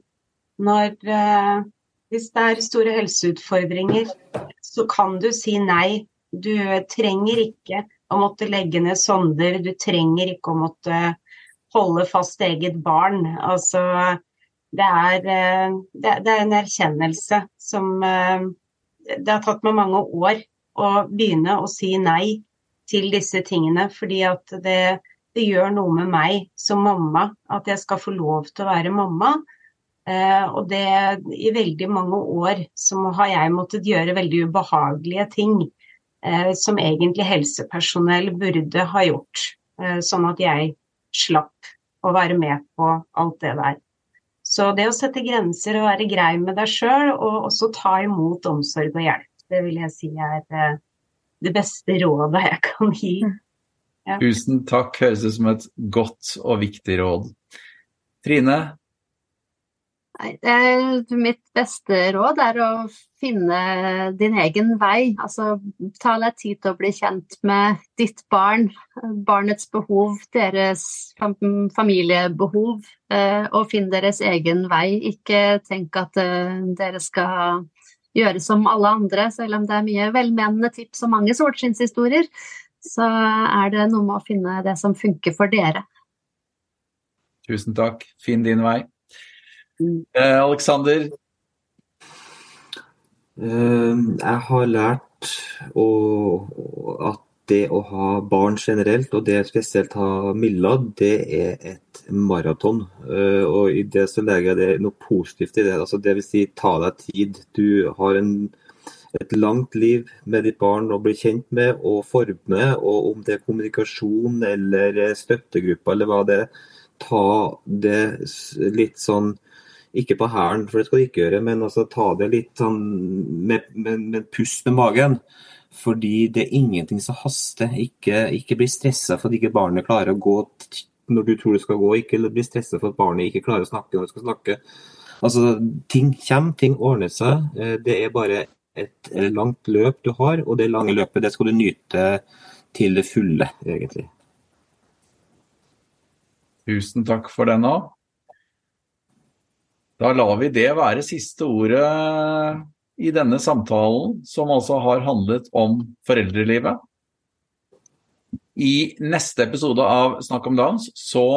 når, eh, hvis det er store helseutfordringer, så kan du si nei. Du trenger ikke å måtte legge ned sonder, du trenger ikke å måtte holde fast eget barn. Altså, det er, det er en erkjennelse som Det har tatt meg mange år å begynne å si nei til disse tingene. Fordi at det, det, gjør noe med meg som mamma at jeg skal få lov til å være mamma. Eh, og det i veldig mange år så har jeg måttet gjøre veldig ubehagelige ting eh, som egentlig helsepersonell burde ha gjort. Eh, sånn at jeg slapp å være med på alt det der. Så det å sette grenser og være grei med deg sjøl, og også ta imot omsorg og hjelp. Det vil jeg si er eh, det beste rådet jeg kan gi. Mm. Ja. Tusen takk, høres ut som et godt og viktig råd. Trine? Nei, mitt beste råd er å finne din egen vei. Altså ta deg tid til å bli kjent med ditt barn, barnets behov, deres familiebehov, eh, og finn deres egen vei. Ikke tenk at eh, dere skal gjøre som alle andre, selv om det er mye velmenende tips og mange solskinnshistorier. Så er det noe med å finne det som funker for dere. Tusen takk. Finn din vei. Mm. Eh, Alexander, Ehm, jeg har lært å, at det å ha barn generelt, og det spesielt ha Milla, det er et maraton. Eh, og i det så legger jeg det noe positivt i det. Altså, det vil si ta deg tid. Du har en, et langt liv med ditt barn å bli kjent med og forme. Og om det er kommunikasjon eller støttegrupper eller hva det er, ta det litt sånn ikke på hælen, for det skal du ikke gjøre, men altså ta det litt sånn med, med, med pust med magen. Fordi det er ingenting som haster. Ikke, ikke bli stressa for at ikke barnet klarer å gå når du tror du skal gå, ikke bli stressa for at barnet ikke klarer å snakke når det skal snakke. Altså, Ting kommer, ting ordner seg. Eh, det er bare et langt løp du har, og det lange løpet det skal du nyte til det fulle, egentlig. Tusen takk for den òg. Da lar vi det være siste ordet i denne samtalen, som altså har handlet om foreldrelivet. I neste episode av Snakk om Downs så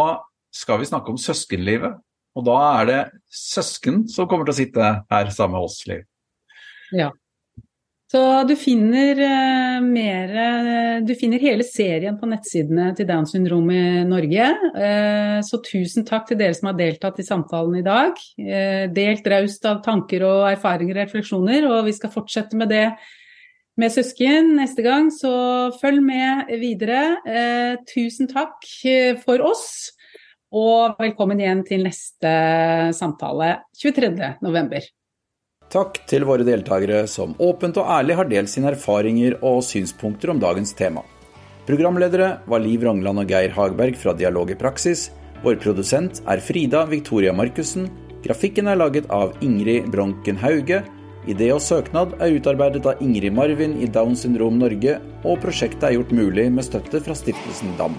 skal vi snakke om søskenlivet. Og da er det søsken som kommer til å sitte her sammen med oss, Liv. Ja. Så du finner uh, mer Du finner hele serien på nettsidene til Downs syndrom i Norge. Uh, så tusen takk til dere som har deltatt i samtalen i dag. Delt raust av tanker og erfaringer og refleksjoner, og vi skal fortsette med det med søsken neste gang, så følg med videre. tusen takk for oss, og velkommen igjen til neste samtale 23.11. Takk til våre deltakere som åpent og ærlig har delt sine erfaringer og synspunkter om dagens tema. Programledere var Liv Rongland og Geir Hagberg fra Dialog i praksis. Vår produsent er Frida Victoria Markussen. Grafikken er laget av Ingrid Bronken Hauge. Idé og søknad er utarbeidet av Ingrid Marvin i Down syndrom Norge, og prosjektet er gjort mulig med støtte fra Stiftelsen DAM.